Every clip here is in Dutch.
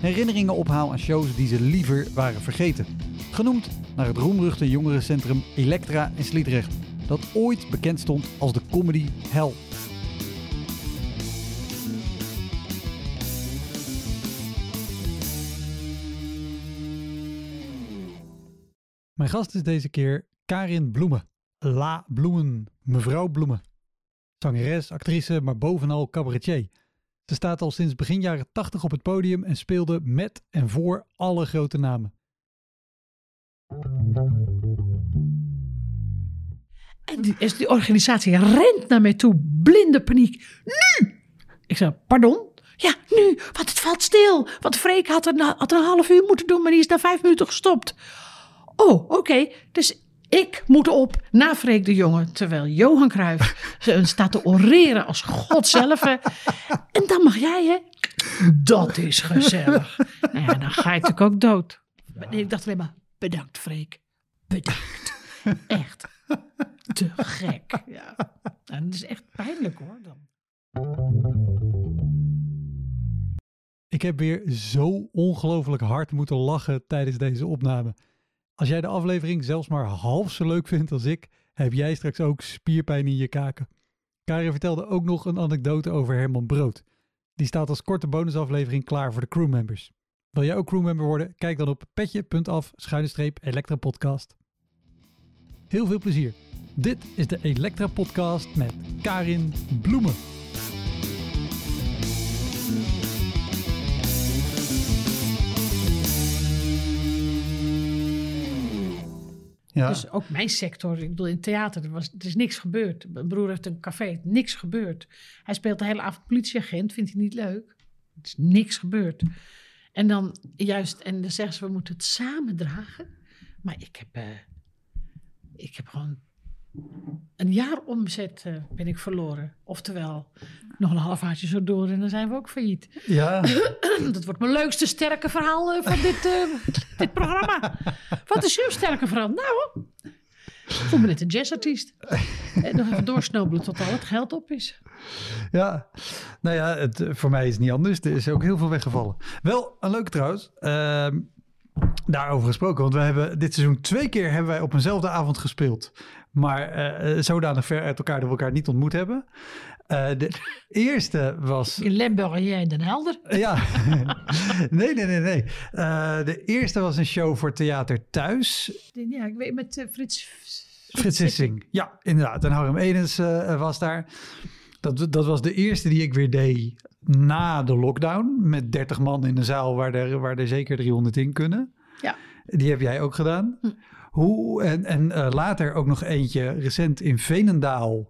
herinneringen ophaal aan shows die ze liever waren vergeten. Genoemd naar het roemruchte jongerencentrum Elektra in Sliedrecht, dat ooit bekend stond als de comedy hell. Mijn gast is deze keer Karin Bloemen. La Bloemen, mevrouw Bloemen. Zangeres, actrice, maar bovenal cabaretier. Ze staat al sinds begin jaren 80 op het podium en speelde met en voor alle grote namen. En die, die organisatie rent naar mij toe, blinde paniek. Nu! Ik zei, pardon? Ja, nu, want het valt stil. Want Freek had er, had een half uur moeten doen, maar die is na vijf minuten gestopt. Oh, oké. Dus ik moet op na Freek de Jonge, terwijl Johan Cruijff ze staat te oreren als God zelf. En dan mag jij, hè? Dat is gezellig. Nou ja, dan ga je natuurlijk ook dood. Nee, ik dacht alleen maar, bedankt Freek. Bedankt. Echt. Te gek. Ja. En het is echt pijnlijk hoor dan. Ik heb weer zo ongelooflijk hard moeten lachen tijdens deze opname. Als jij de aflevering zelfs maar half zo leuk vindt als ik, heb jij straks ook spierpijn in je kaken. Karin vertelde ook nog een anekdote over Herman Brood. Die staat als korte bonusaflevering klaar voor de crewmembers. Wil jij ook crewmember worden? Kijk dan op petje.af Elektra Podcast. Heel veel plezier. Dit is de Elektra Podcast met Karin Bloemen. Dus ook mijn sector, ik bedoel in theater, er, was, er is niks gebeurd. Mijn broer heeft een café, niks gebeurd. Hij speelt de hele avond politieagent, vindt hij niet leuk. Er is niks gebeurd. En dan juist, en dan zeggen ze, we moeten het samen dragen. Maar ik heb, eh, ik heb gewoon een jaar omzet eh, ben ik verloren. Oftewel, nog een half zo door en dan zijn we ook failliet. ja. Dat wordt mijn leukste sterke verhaal eh, van dit, eh, dit programma. Wat is uw sterke verhaal? Nou, ik voel me net een jazzartiest. En nog even doorsnobelen tot al het geld op is. Ja, nou ja, het, voor mij is het niet anders. Er is ook heel veel weggevallen. Wel, een leuke trouwens. Ehm, daarover gesproken, want we hebben dit seizoen twee keer hebben wij op eenzelfde avond gespeeld. Maar eh, zodanig ver uit elkaar dat we elkaar niet ontmoet hebben. Eh, de eerste was In Limburg en jij in Den Helder. ja, nee, nee, nee, nee. Eh, de eerste was een show voor Theater Thuis. Ja, ik weet met eh, Frits... Frits Sissing. Ja, inderdaad. En Harm Edens eh, was daar. Dat, dat was de eerste die ik weer deed na de lockdown. Met 30 man in de zaal waar er, waar er zeker 300 in kunnen. Ja. Die heb jij ook gedaan. Hm. Hoe, en en eh, later ook nog eentje recent in Veenendaal.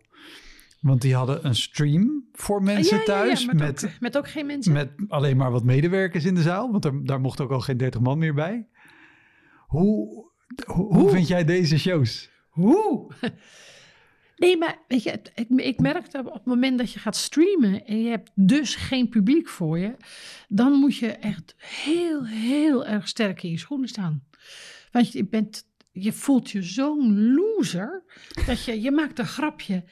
Want die hadden een stream voor mensen Ja, ja, ja, thuis. met, met, ook, met ook geen mensen. met alleen maar wat medewerkers in de zaal. Want er, daar mocht ook al geen 30 man meer bij. Hoe, hoe, hoe vind jij deze shows? Hoe? Nee, maar weet je, ik, ik merk dat op het moment dat je gaat streamen en je hebt dus geen publiek voor je, dan moet je echt heel, heel erg sterk in je schoenen staan. Want je, bent, je voelt je zo'n loser dat je, je maakt een grapje.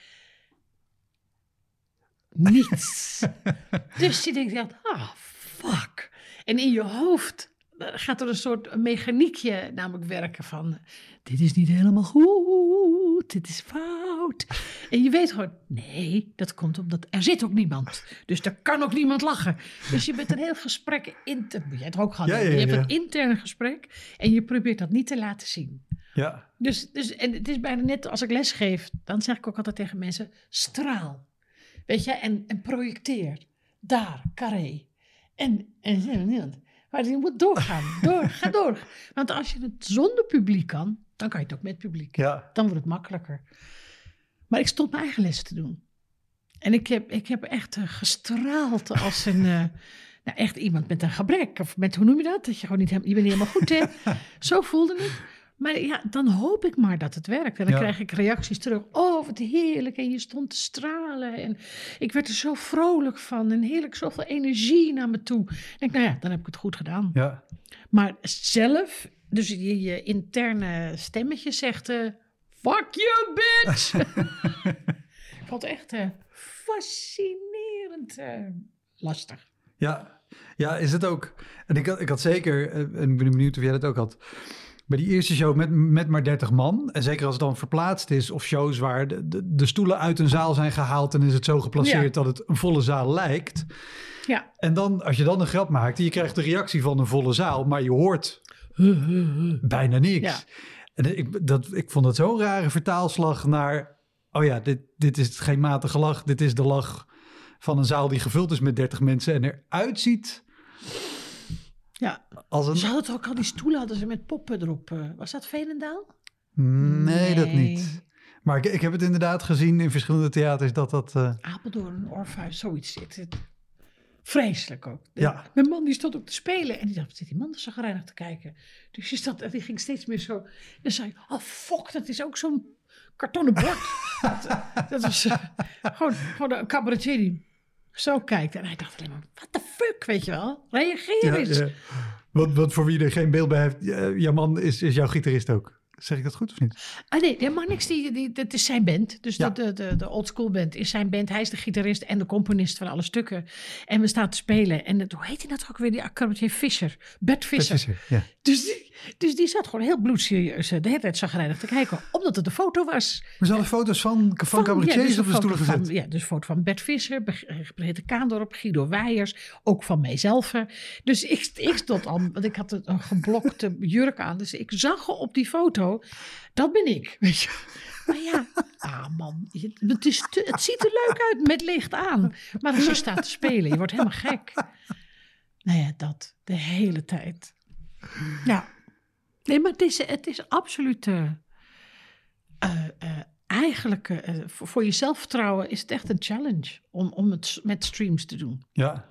Niets. dus je denkt, ja, ah, fuck. En in je hoofd gaat er een soort mechaniekje namelijk werken van... dit is niet helemaal goed, dit is fout. En je weet gewoon, nee, dat komt omdat er zit ook niemand. Dus er kan ook niemand lachen. Dus je bent een heel gesprek, inter, jij het ook gehad Ja, hebben. ja, je hebt een intern gesprek en je probeert dat niet te laten zien. Ja. Dus, dus en het is bijna net als ik les geef, dan zeg ik ook altijd tegen mensen: straal. Weet je, en, en projecteer. Daar, carré. En, en, en maar je moet doorgaan. Door, ga door. Want als je het zonder publiek kan, dan kan je het ook met publiek. Ja. Dan wordt het makkelijker. Maar ik stond mijn eigen les te doen. En ik heb, ik heb echt eh, gestraald als een. eh, nou, echt iemand met een gebrek. Of met, hoe noem je dat? Dat je gewoon niet je bent niet helemaal goed in. Zo voelde het. Maar ja, dan hoop ik maar dat het werkt. En dan Ja. krijg ik reacties terug. Oh, wat heerlijk. En je stond te stralen. En ik werd er zo vrolijk van. En heerlijk, zoveel energie naar me toe. Ik denk, nou ja, dan heb ik het goed gedaan. Ja. Maar zelf, dus je, je interne stemmetje zegt... eh, Fuck you, bitch! ik vond het echt eh, fascinerend eh, lastig. Ja. ja, is het ook. En ik had, ik had zeker, en ik ben benieuwd of jij dat ook had. Bij die eerste show met, met maar 30 man. En zeker als het dan verplaatst is. Of shows waar de, de, de stoelen uit een zaal zijn gehaald. En is het zo geplaceerd Ja. dat het een volle zaal lijkt. Ja. En dan, als je dan een grap maakt. Je krijgt de reactie van een volle zaal. Maar je hoort bijna niks. Ja. En ik, dat, ik vond het zo'n rare vertaalslag naar... Oh ja, dit, dit is geen matige lach. Dit is de lach van een zaal die gevuld is met 30 mensen. En eruit ziet ja. als een... Ze hadden toch ook al die stoelen hadden ze met poppen erop. eh, was dat Veenendaal? Nee, dat niet. Maar ik, ik heb het inderdaad gezien in verschillende theaters dat dat... eh, Apeldoorn, Orpheus, zoiets zit. Vreselijk ook. Ja. Mijn man die stond ook te spelen en die dacht, zit die man zo gereinigd te kijken? Dus die, stond, die ging steeds meer zo. Dan zei ik, oh fuck, dat is ook zo'n kartonnen bord. dat, dat was eh, gewoon, gewoon een cabaretier die zo kijkt. En hij dacht alleen maar, what the fuck, weet je wel? Reageer eens. ja. Wat, wat voor wie er geen beeld bij heeft. jouw man is, is jouw gitarist ook. Zeg ik dat goed of niet? Ah nee, de Marnix, die, die, dat is zijn band. Dus Ja. de, de, de, old school band is zijn band. Hij is de gitarist en de componist van alle stukken. En we staan te spelen. En het, hoe heet hij dat ook weer? Die cabaretier Fischer. Bert Fischer. Visser, ja. Dus die, dus die zat gewoon heel bloedserieus eh, de hele tijd zagrijnig te kijken. Omdat het een foto was. Maar ze hadden foto's van, van, ja, cabaretiers dus op de stoelen gezet. Van, ja, dus een foto van Bert Visser, Brigitte Kaandorp, Guido Weijers. Ook van mijzelf. eh. Dus ik, ik stond al, want ik had een een geblokte jurk aan. Dus ik zag op die foto, dat ben ik. Weet je. Maar ja, ah man, het, is te- het ziet er leuk uit met licht aan. Maar als je staat te spelen, je wordt helemaal gek. Nou ja, dat de hele tijd. Ja. Nee, maar het is, het is absoluut. eh, eh, eigenlijk eh, voor, voor je zelfvertrouwen is het echt een challenge om, om het met streams te doen. Ja,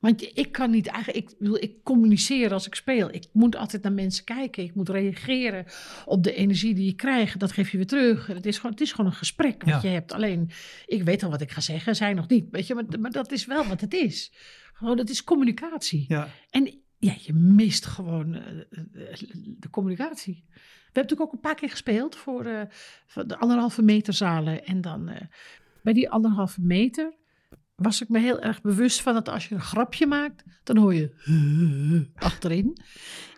Want ik kan niet eigenlijk, ik, bedoel, ik communiceer als ik speel. Ik moet altijd naar mensen kijken. Ik moet reageren op de energie die je krijgt. Dat geef je weer terug. Het is gewoon, het is gewoon een gesprek wat Ja. je hebt. Alleen, ik weet al wat ik ga zeggen, zij nog niet. Weet je, maar, maar dat is wel wat het is. Gewoon, het is communicatie. ja. En ja, je mist gewoon eh, eh, de communicatie. We hebben natuurlijk ook een paar keer gespeeld voor, eh, de anderhalve meter zalen. En dan bij die anderhalve meter was ik me heel erg bewust van dat als je een grapje maakt, dan hoor je achterin.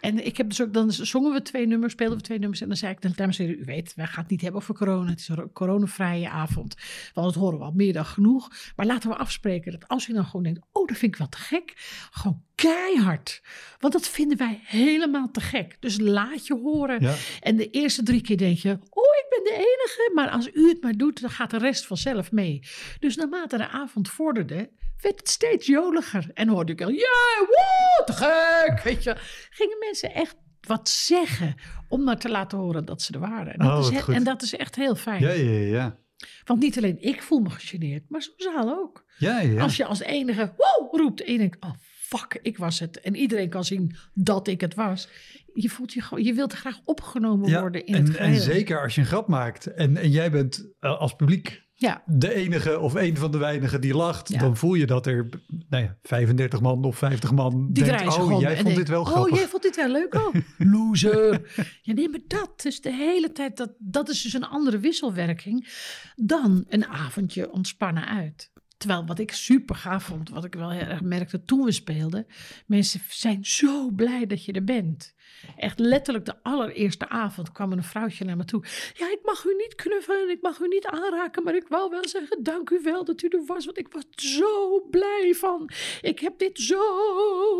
En ik heb dus ook, dan zongen we twee nummers, speelden we twee nummers. En dan zei ik, dames en heren, u weet, wij gaan het niet hebben over corona. Het is een coronavrije avond. Want dat horen we al meer dan genoeg. Maar laten we afspreken dat als u dan gewoon denkt, oh, dat vind ik te gek. Gewoon keihard. Want dat vinden wij helemaal te gek. Dus laat je horen. Ja. En de eerste drie keer denk je, oh, ik ben de enige. Maar als u het maar doet, dan gaat de rest vanzelf mee. Dus naarmate de avond vorderde, werd het steeds joliger. En hoorde ik al, ja, woe, te gek. Weet je, gingen mensen echt wat zeggen om maar te laten horen dat ze er waren. En dat, Oh, is, he- en dat is echt heel fijn. Ja, ja, ja. Want niet alleen ik voel me gegeneerd, maar zo'n zaal ook. Ja, ja. Als je als enige wow roept en je denkt, oh fuck, ik was het. En iedereen kan zien dat ik het was. Je voelt je gewoon, je wilt graag opgenomen Ja, worden in en, het en geheel. zeker als je een grap maakt en, en jij bent eh, als publiek Ja, de enige of een van de weinigen die lacht, Ja. dan voel je dat er nou ja, 35 man of 50 man die denkt, oh, jij en vond dit wel Oh, grappig. jij vond dit wel leuk ook. Loser. ja, nee, maar dat is de hele tijd, dat, dat is dus een andere wisselwerking dan een avondje ontspannen uit. Terwijl wat ik super gaaf vond, wat ik wel heel erg merkte toen we speelden. Mensen zijn zo blij dat je er bent. Echt letterlijk de allereerste avond kwam een vrouwtje naar me toe. Ja, ik mag u niet knuffelen, ik mag u niet aanraken, maar ik wou wel zeggen dank u wel dat u er was. Want ik was zo blij van. Ik heb dit zo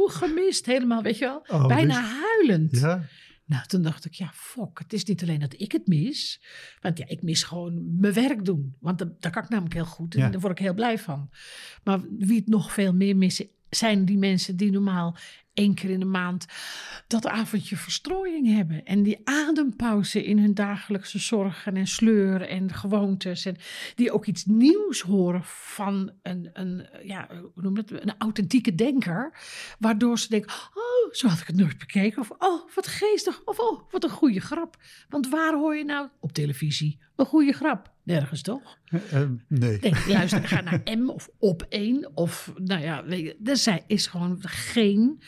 gemist. Helemaal, weet je wel. Oh, Bijna dus- huilend. Ja. Nou, toen dacht ik, ja, fok. Het is niet alleen dat ik het mis. Want ja, ik mis gewoon mijn werk doen. Want dat, daar kan ik namelijk heel goed. En Ja. daar word ik heel blij van. Maar wie het nog veel meer missen, zijn die mensen die normaal één keer in de maand dat avondje verstrooiing hebben. En die adempauze in hun dagelijkse zorgen en sleuren en gewoontes. En die ook iets nieuws horen van een, een, ja, hoe noem dat, een authentieke denker. Waardoor ze denken, oh, zo had ik het nooit bekeken. Of, oh, wat geestig. Of, oh, wat een goede grap. Want waar hoor je nou op televisie een goede grap? Nergens toch? Eh, eh, nee. Nee, luister, ga naar M of op één. Of, nou ja, weet je, er zijn, is gewoon geen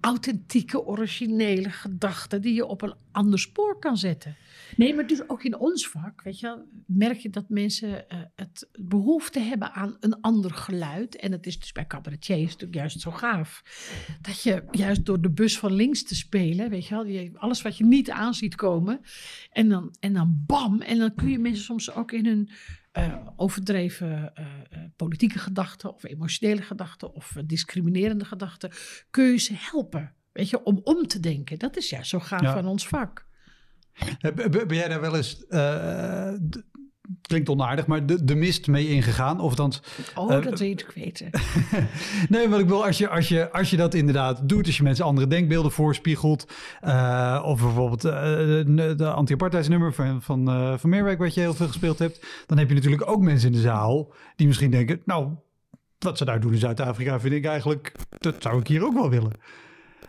authentieke, originele gedachte die je op een ander spoor kan zetten. Nee, maar dus ook in ons vak, weet je, wel, merk je dat mensen eh, het behoefte hebben aan een ander geluid. En het is dus bij cabaretiers natuurlijk juist zo gaaf. Dat je juist door de bus van links te spelen, weet je wel, je, alles wat je niet aan ziet komen. En dan, en dan bam, en dan kun je mensen soms ook in hun eh, overdreven eh, eh, politieke gedachten of emotionele gedachten of discriminerende gedachten, kun je ze helpen. Weet je, om om te denken. Dat is juist zo gaaf Ja. van ons vak. Ben jij daar wel eens, klinkt onaardig, maar de, de mist mee ingegaan? Of dan, Oh, dat wil je natuurlijk weten. nee, wat ik wil, als je, als, je, als je dat inderdaad doet, als je mensen andere denkbeelden voorspiegelt, eh, of bijvoorbeeld eh, de, de anti-apartheidsnummer van, van, eh, van Meerwijk, wat je heel veel gespeeld hebt, dan heb je natuurlijk ook mensen in de zaal die misschien denken, nou, wat ze daar doen in Zuid-Afrika vind ik eigenlijk, dat zou ik hier ook wel willen.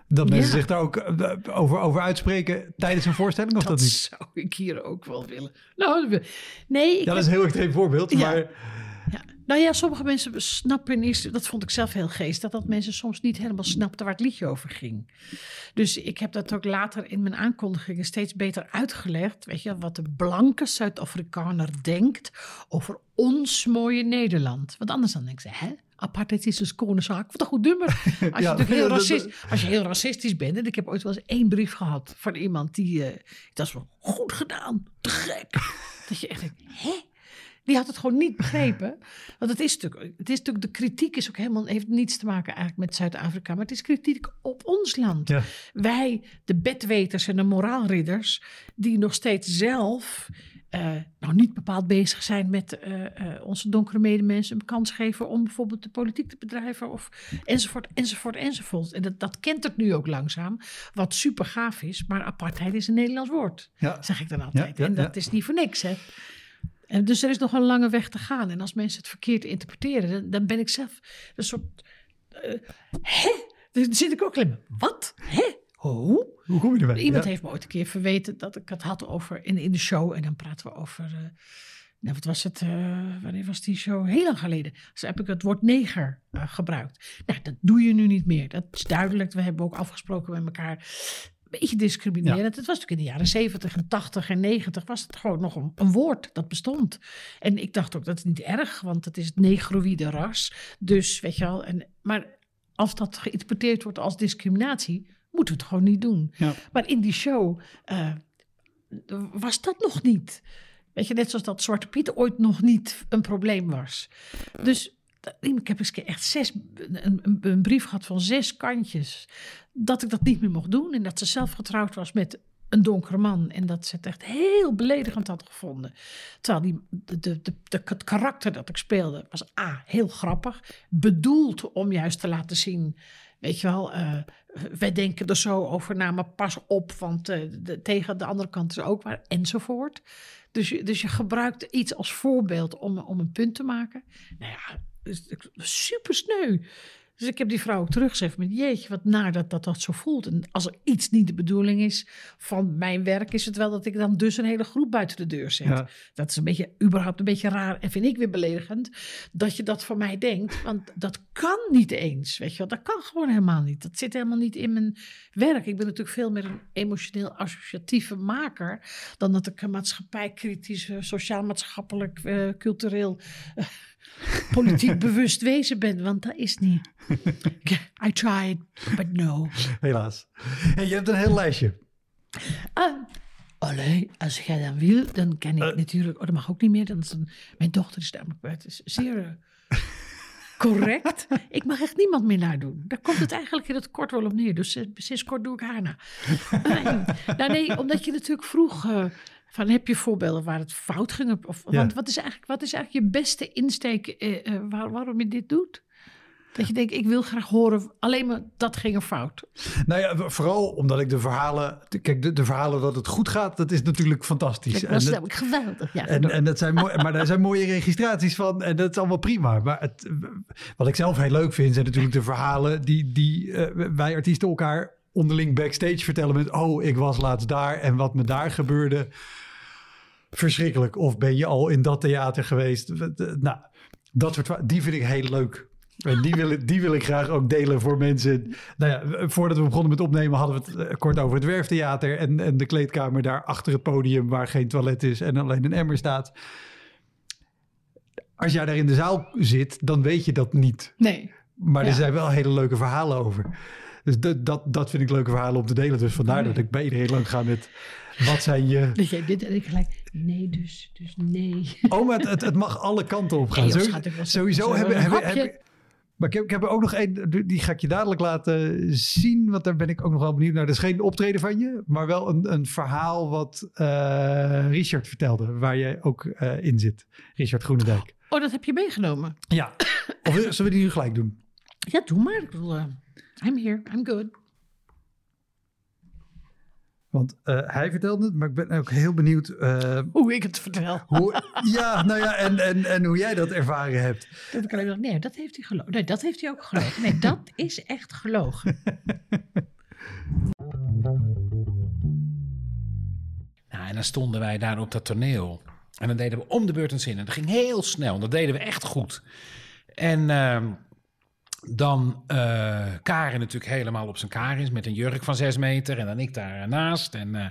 Dat mensen Ja. zich daar ook eh, over, over uitspreken tijdens een voorstelling, of dat, Dat niet? zou ik hier ook wel willen. Nou, nee, ik dat heb- is een heel extreem voorbeeld, Ja. maar... Ja. Nou ja, sommige mensen snappen niet, dat vond ik zelf heel geestig, dat mensen soms niet helemaal snapten waar het liedje over ging. Dus ik heb dat ook later in mijn aankondigingen steeds beter uitgelegd. Weet je, wat de blanke Zuid-Afrikaner denkt over ons mooie Nederland. Want anders dan denken ze, hè? Apartheid is een schone zaak. Wat een goed nummer. Als je, Ja, natuurlijk heel racist, als je heel racistisch bent. En ik heb ooit wel eens één brief gehad van iemand die... eh, dat is wel goed gedaan. Te gek. Dat je echt denkt, hè? Die had het gewoon niet begrepen. Want het is natuurlijk, het is natuurlijk de kritiek is ook helemaal, heeft niets te maken eigenlijk met Zuid-Afrika. Maar het is kritiek op ons land. Ja. Wij, de bedweters en de moraalridders, die nog steeds zelf eh, nou niet bepaald bezig zijn met eh, eh, onze donkere medemensen een kans geven om bijvoorbeeld de politiek te bedrijven of enzovoort, enzovoort, enzovoort. En dat, dat kent het nu ook langzaam, wat super gaaf is, maar apartheid is een Nederlands woord, Ja. zeg ik dan altijd. Ja, ja, en dat is niet voor niks, hè. En dus er is nog een lange weg te gaan. En als mensen het verkeerd interpreteren, dan, dan ben ik zelf een soort. hè? Dan zit ik ook alleen maar. Wat? Hè? Hoe? Hoe kom je erbij? Iemand Ja. heeft me ooit een keer verweten dat ik het had over in, in de show. En dan praten we over. eh, nou, wat was het? eh, wanneer was die show? Heel lang geleden. Dus heb ik het woord neger eh, gebruikt. Nou, dat doe je nu niet meer. Dat is duidelijk. We hebben ook afgesproken met elkaar. Een beetje discriminerend. Het was natuurlijk in de jaren 70 en 80 en 90 was het gewoon nog een, een woord dat bestond. En ik dacht ook dat is niet erg, want het is het negroïde ras. Dus weet je wel. En, maar als dat geïnterpreteerd wordt als discriminatie, moeten we het gewoon niet doen. Ja. Maar in die show eh, was dat nog niet. Weet je, net zoals dat Zwarte Piet ooit nog niet een probleem was. Dus ik heb eens echt zes, een, een, een brief gehad van zes kantjes. Dat ik dat niet meer mocht doen. En dat ze zelf getrouwd was met een donkere man. En dat ze het echt heel beledigend had gevonden. Terwijl die, de, de, de, de- het karakter dat ik speelde was A, heel grappig. Bedoeld om juist te laten zien... Weet je wel, eh, wij denken er zo over na, maar pas op, want eh, tegen de andere kant is ook waar, enzovoort. Dus dus je gebruikt iets als voorbeeld om, om een punt te maken. Nou ja, super sneu. Dus ik heb die vrouw ook teruggezegd met jeetje, wat naar dat, dat dat zo voelt. En als er iets niet de bedoeling is van mijn werk, is het wel dat ik dan dus een hele groep buiten de deur zet. Ja. Dat is een beetje, überhaupt een beetje raar en vind ik weer beledigend dat je dat van mij denkt. Want dat kan niet eens, weet je wel. Dat kan gewoon helemaal niet. Dat zit helemaal niet in mijn werk. Ik ben natuurlijk veel meer een emotioneel associatieve maker dan dat ik een maatschappijkritische, sociaal-maatschappelijk, eh, cultureel eh, politiek bewust wezen bent, want dat is niet. I tried, but no. Helaas. Hey, je hebt een heel lijstje. Ah, allee, als jij dan wil, dan kan ik Eh. natuurlijk... Oh, dat mag ook niet meer. Dan mijn dochter is namelijk het is zeer eh, correct. ik mag echt niemand meer nadoen. Daar komt het eigenlijk in het kort wel op neer. Dus eh, sinds kort doe ik haar na. nou nee, omdat je natuurlijk vroeg... eh, van heb je voorbeelden waar het fout ging? Of, Ja. Want wat is, eigenlijk, wat is eigenlijk je beste insteek eh, eh, waar, waarom je dit doet? Dat je denkt, ik wil graag horen, alleen maar dat ging er fout. Nou ja, vooral omdat ik de verhalen... Kijk, de, de verhalen dat het goed gaat, dat is natuurlijk fantastisch. Dat was En namelijk geweldig. Ja, En, en dat zijn mooi, maar daar zijn mooie registraties van en dat is allemaal prima. Maar het, wat ik zelf heel leuk vind, zijn natuurlijk de verhalen die, die eh, wij artiesten elkaar onderling backstage vertellen met... oh, ik was laatst daar en wat me daar gebeurde. Verschrikkelijk. Of ben je al in dat theater geweest? Nou, dat soort die vind ik heel leuk. En die wil, ik, die wil ik graag ook delen voor mensen. Nou ja, voordat we begonnen met opnemen hadden we het eh, kort over het Werftheater. En, en de kleedkamer daar achter het podium waar geen toilet is en alleen een emmer staat. Als jij daar in de zaal zit, dan weet je dat niet. Nee. Maar Ja. er zijn wel hele leuke verhalen over. Dus dat, dat, dat vind ik leuke verhalen om te delen. Dus vandaar dat ik bij iedereen lang ga met... Wat zijn je... Dat jij dit en ik gelijk, nee dus, dus nee. Oh, maar het, het, het mag alle kanten op gaan. Nee, joh, Sowieso- hebben... hebben, ik- maar ik heb, ik heb er ook nog één, die ga ik je dadelijk laten zien, want daar ben ik ook nog wel benieuwd naar. Dat is geen optreden van je, maar wel een, een verhaal wat eh, Richard vertelde, waar jij ook eh, in zit. Richard Groenendijk. Oh, dat heb je meegenomen. Ja. Of zullen we die nu gelijk doen? Ja, doe maar. Ik bedoel, eh, I'm here, I'm good. Want eh, hij vertelde het, maar ik ben ook heel benieuwd eh, Hoe ik het vertel. hoe, ja, nou ja, en, en, en hoe jij dat ervaren hebt. Dat ik alleen maar, nee, dat heeft hij gelogen. Nee, dat heeft hij ook gelogen. Nee, dat is echt gelogen. Nou, en dan stonden wij daar op dat toneel. En dan deden we om de beurt een zin. En dat ging heel snel. En dat deden we echt goed. En ehm, dan eh Karin natuurlijk helemaal op zijn Karins met een jurk van zes meter. En dan ik daarnaast. En, eh,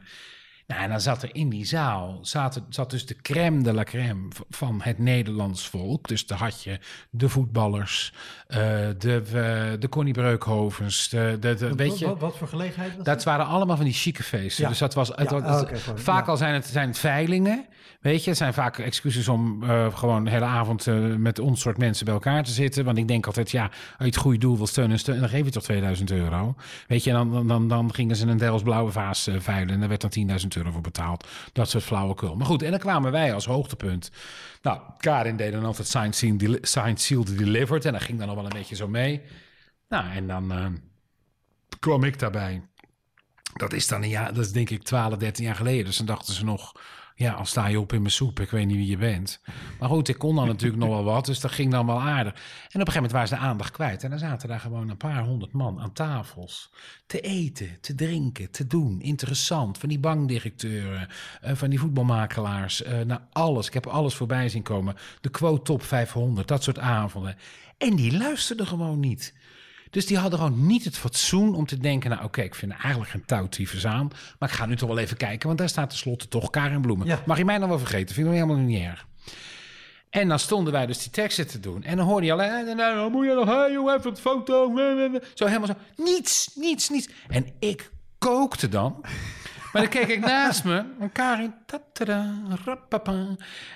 nou, en dan zat er in die zaal zat, zat dus de crème de la crème van het Nederlands volk. Dus dan had je de voetballers, eh, de, de Connie Breukhovens, de, de, de, weet je... wat voor gelegenheid was Dat waren allemaal van die chique feesten. Ja. Dus dat was. Het, Ja, gewoon, vaak ja. al zijn het, zijn het veilingen. Weet je, het zijn vaak excuses om eh, gewoon de hele avond eh, met ons soort mensen bij elkaar te zitten. Want ik denk altijd, ja, als je het goede doel wil steunen, en steunen, dan geef je toch 2000 euro. Weet je, dan, dan, dan, gingen ze een Delfts blauwe vaas eh, veilen. En daar werd dan 10.000 euro voor betaald. Dat soort flauwekul. Maar goed, en dan kwamen wij als hoogtepunt. Nou, Karin deed dan altijd Signed, Deli- Signed, Sealed, Delivered. En dat ging dan nog wel een beetje zo mee. Nou, en dan kwam ik daarbij. Dat is dan een jaar, dat is denk ik 12, 13 jaar geleden. Dus dan dachten ze nog, ja, al sta je op in mijn soep, ik weet niet wie je bent. Maar goed, ik kon dan natuurlijk nog wel wat, dus dat ging dan wel aardig. En op een gegeven moment waren ze de aandacht kwijt. En dan zaten daar gewoon een paar honderd man aan tafels. Te eten, te drinken, te doen. Interessant. Van die bankdirecteuren, eh, van die voetbalmakelaars. eh nou, alles. Ik heb alles voorbij zien komen. De quote top 500, dat soort avonden. En die luisterden gewoon niet. Dus die hadden gewoon niet het fatsoen om te denken... nou oké, ik vind eigenlijk geen touwtiefes aan... maar ik ga nu toch wel even kijken... want daar staat tenslotte toch Karin Bloemen. Ja. Mag je mij dan wel vergeten? Vind ik helemaal niet erg. En dan stonden wij dus die teksten te doen. En dan hoorde je alleen... "Eh, nou, dan moet je nog... Hey, joh, even een foto. Zo helemaal zo. Niets, niets, niets. En ik kookte dan... Maar dan keek ik naast me en Karin, tatada, rapapa.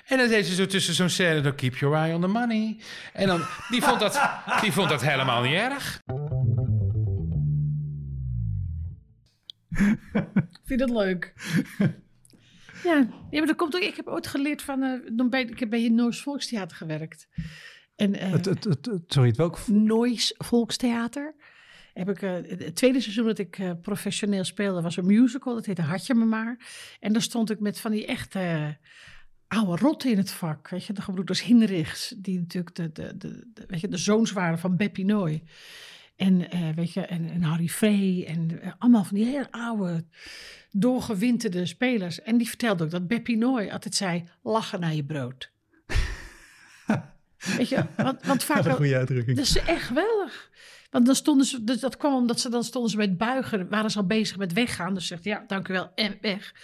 En dan deed ze zo tussen zo'n scène, dan keep your eye on the money. En dan, die vond dat, die vond dat helemaal niet erg. Vind je dat leuk? ja, ja, maar dat komt ook. Ik heb ooit geleerd van. eh, dan bij, ik heb bij het Noors Volkstheater gewerkt. En eh Het, het, het, het- sorry, het welk? Nois Volkstheater. Heb ik, eh, het tweede seizoen dat ik eh, professioneel speelde was een musical. Dat heette Hartje me maar. En daar stond ik met van die echte eh, oude rotten in het vak. Weet je, de gebroeders Hinrichs. Die natuurlijk de, de, de, de- weet je, de zoons waren van Beppie Nooy. En, weet je, en, en Harry Frey. En allemaal van die heel oude, doorgewinterde spelers. En die vertelde ook dat Beppie Nooy altijd zei... lachen naar je brood. Weet je, want, want vaak... Wat een goede uitdrukking. Dat is echt geweldig. Want dan stonden ze, dus dat kwam omdat ze dan stonden ze met buigen, waren ze al bezig met weggaan. Dus zegt ja, dank u wel en weg.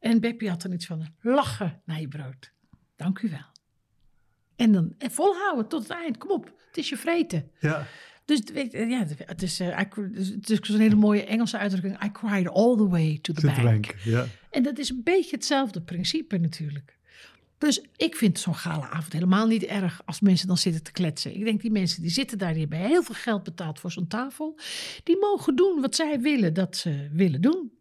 En Beppie had er iets van lachen naar je brood. Dank u wel. En dan en volhouden tot het eind. Kom op, het is je vreten. Ja. Dus je, ja, het is, eh, I het is zo'n hele mooie Engelse uitdrukking. I cried all the way to the Zit te bank. Ja. En dat is een beetje hetzelfde principe natuurlijk. Dus ik vind zo'n galenavond helemaal niet erg als mensen dan zitten te kletsen. Ik denk die mensen die zitten daar, die hebben heel veel geld betaald voor zo'n tafel. Die mogen doen wat zij willen dat ze willen doen.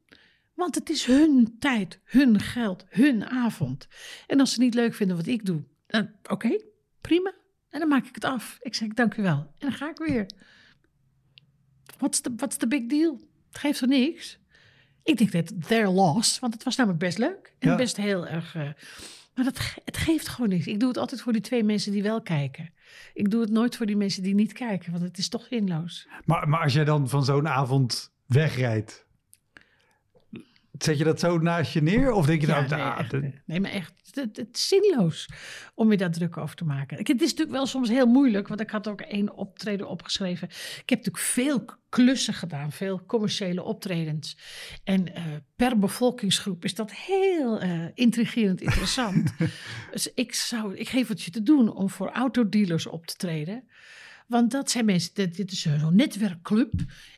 Want het is hun tijd, hun geld, hun avond. En als ze niet leuk vinden wat ik doe, dan oké, prima. En dan maak ik het af. Ik zeg dank u wel. En dan ga ik weer. What's the, what's the big deal? Het geeft er niks. Ik denk dat their loss, want het was namelijk best leuk. En Ja. best heel erg... eh, maar dat, het geeft gewoon niks. Ik doe het altijd voor die twee mensen die wel kijken. Ik doe het nooit voor die mensen die niet kijken, want het is toch zinloos. Maar, maar als jij dan van zo'n avond wegrijdt, zet je dat zo naast je neer? Of denk je Ja, nou, nee, ah, echt, de- nee, maar echt, het, is zinloos om je daar druk over te maken. Ik- Het is natuurlijk wel soms heel moeilijk, want ik had ook één optreden opgeschreven. Ik heb natuurlijk veel klussen gedaan, veel commerciële optredens. En eh, per bevolkingsgroep is dat heel eh, intrigerend interessant. dus ik, zou, ik geef het je te doen om voor autodealers op te treden. Want dat zijn mensen, dit, dit is zo'n netwerkclub.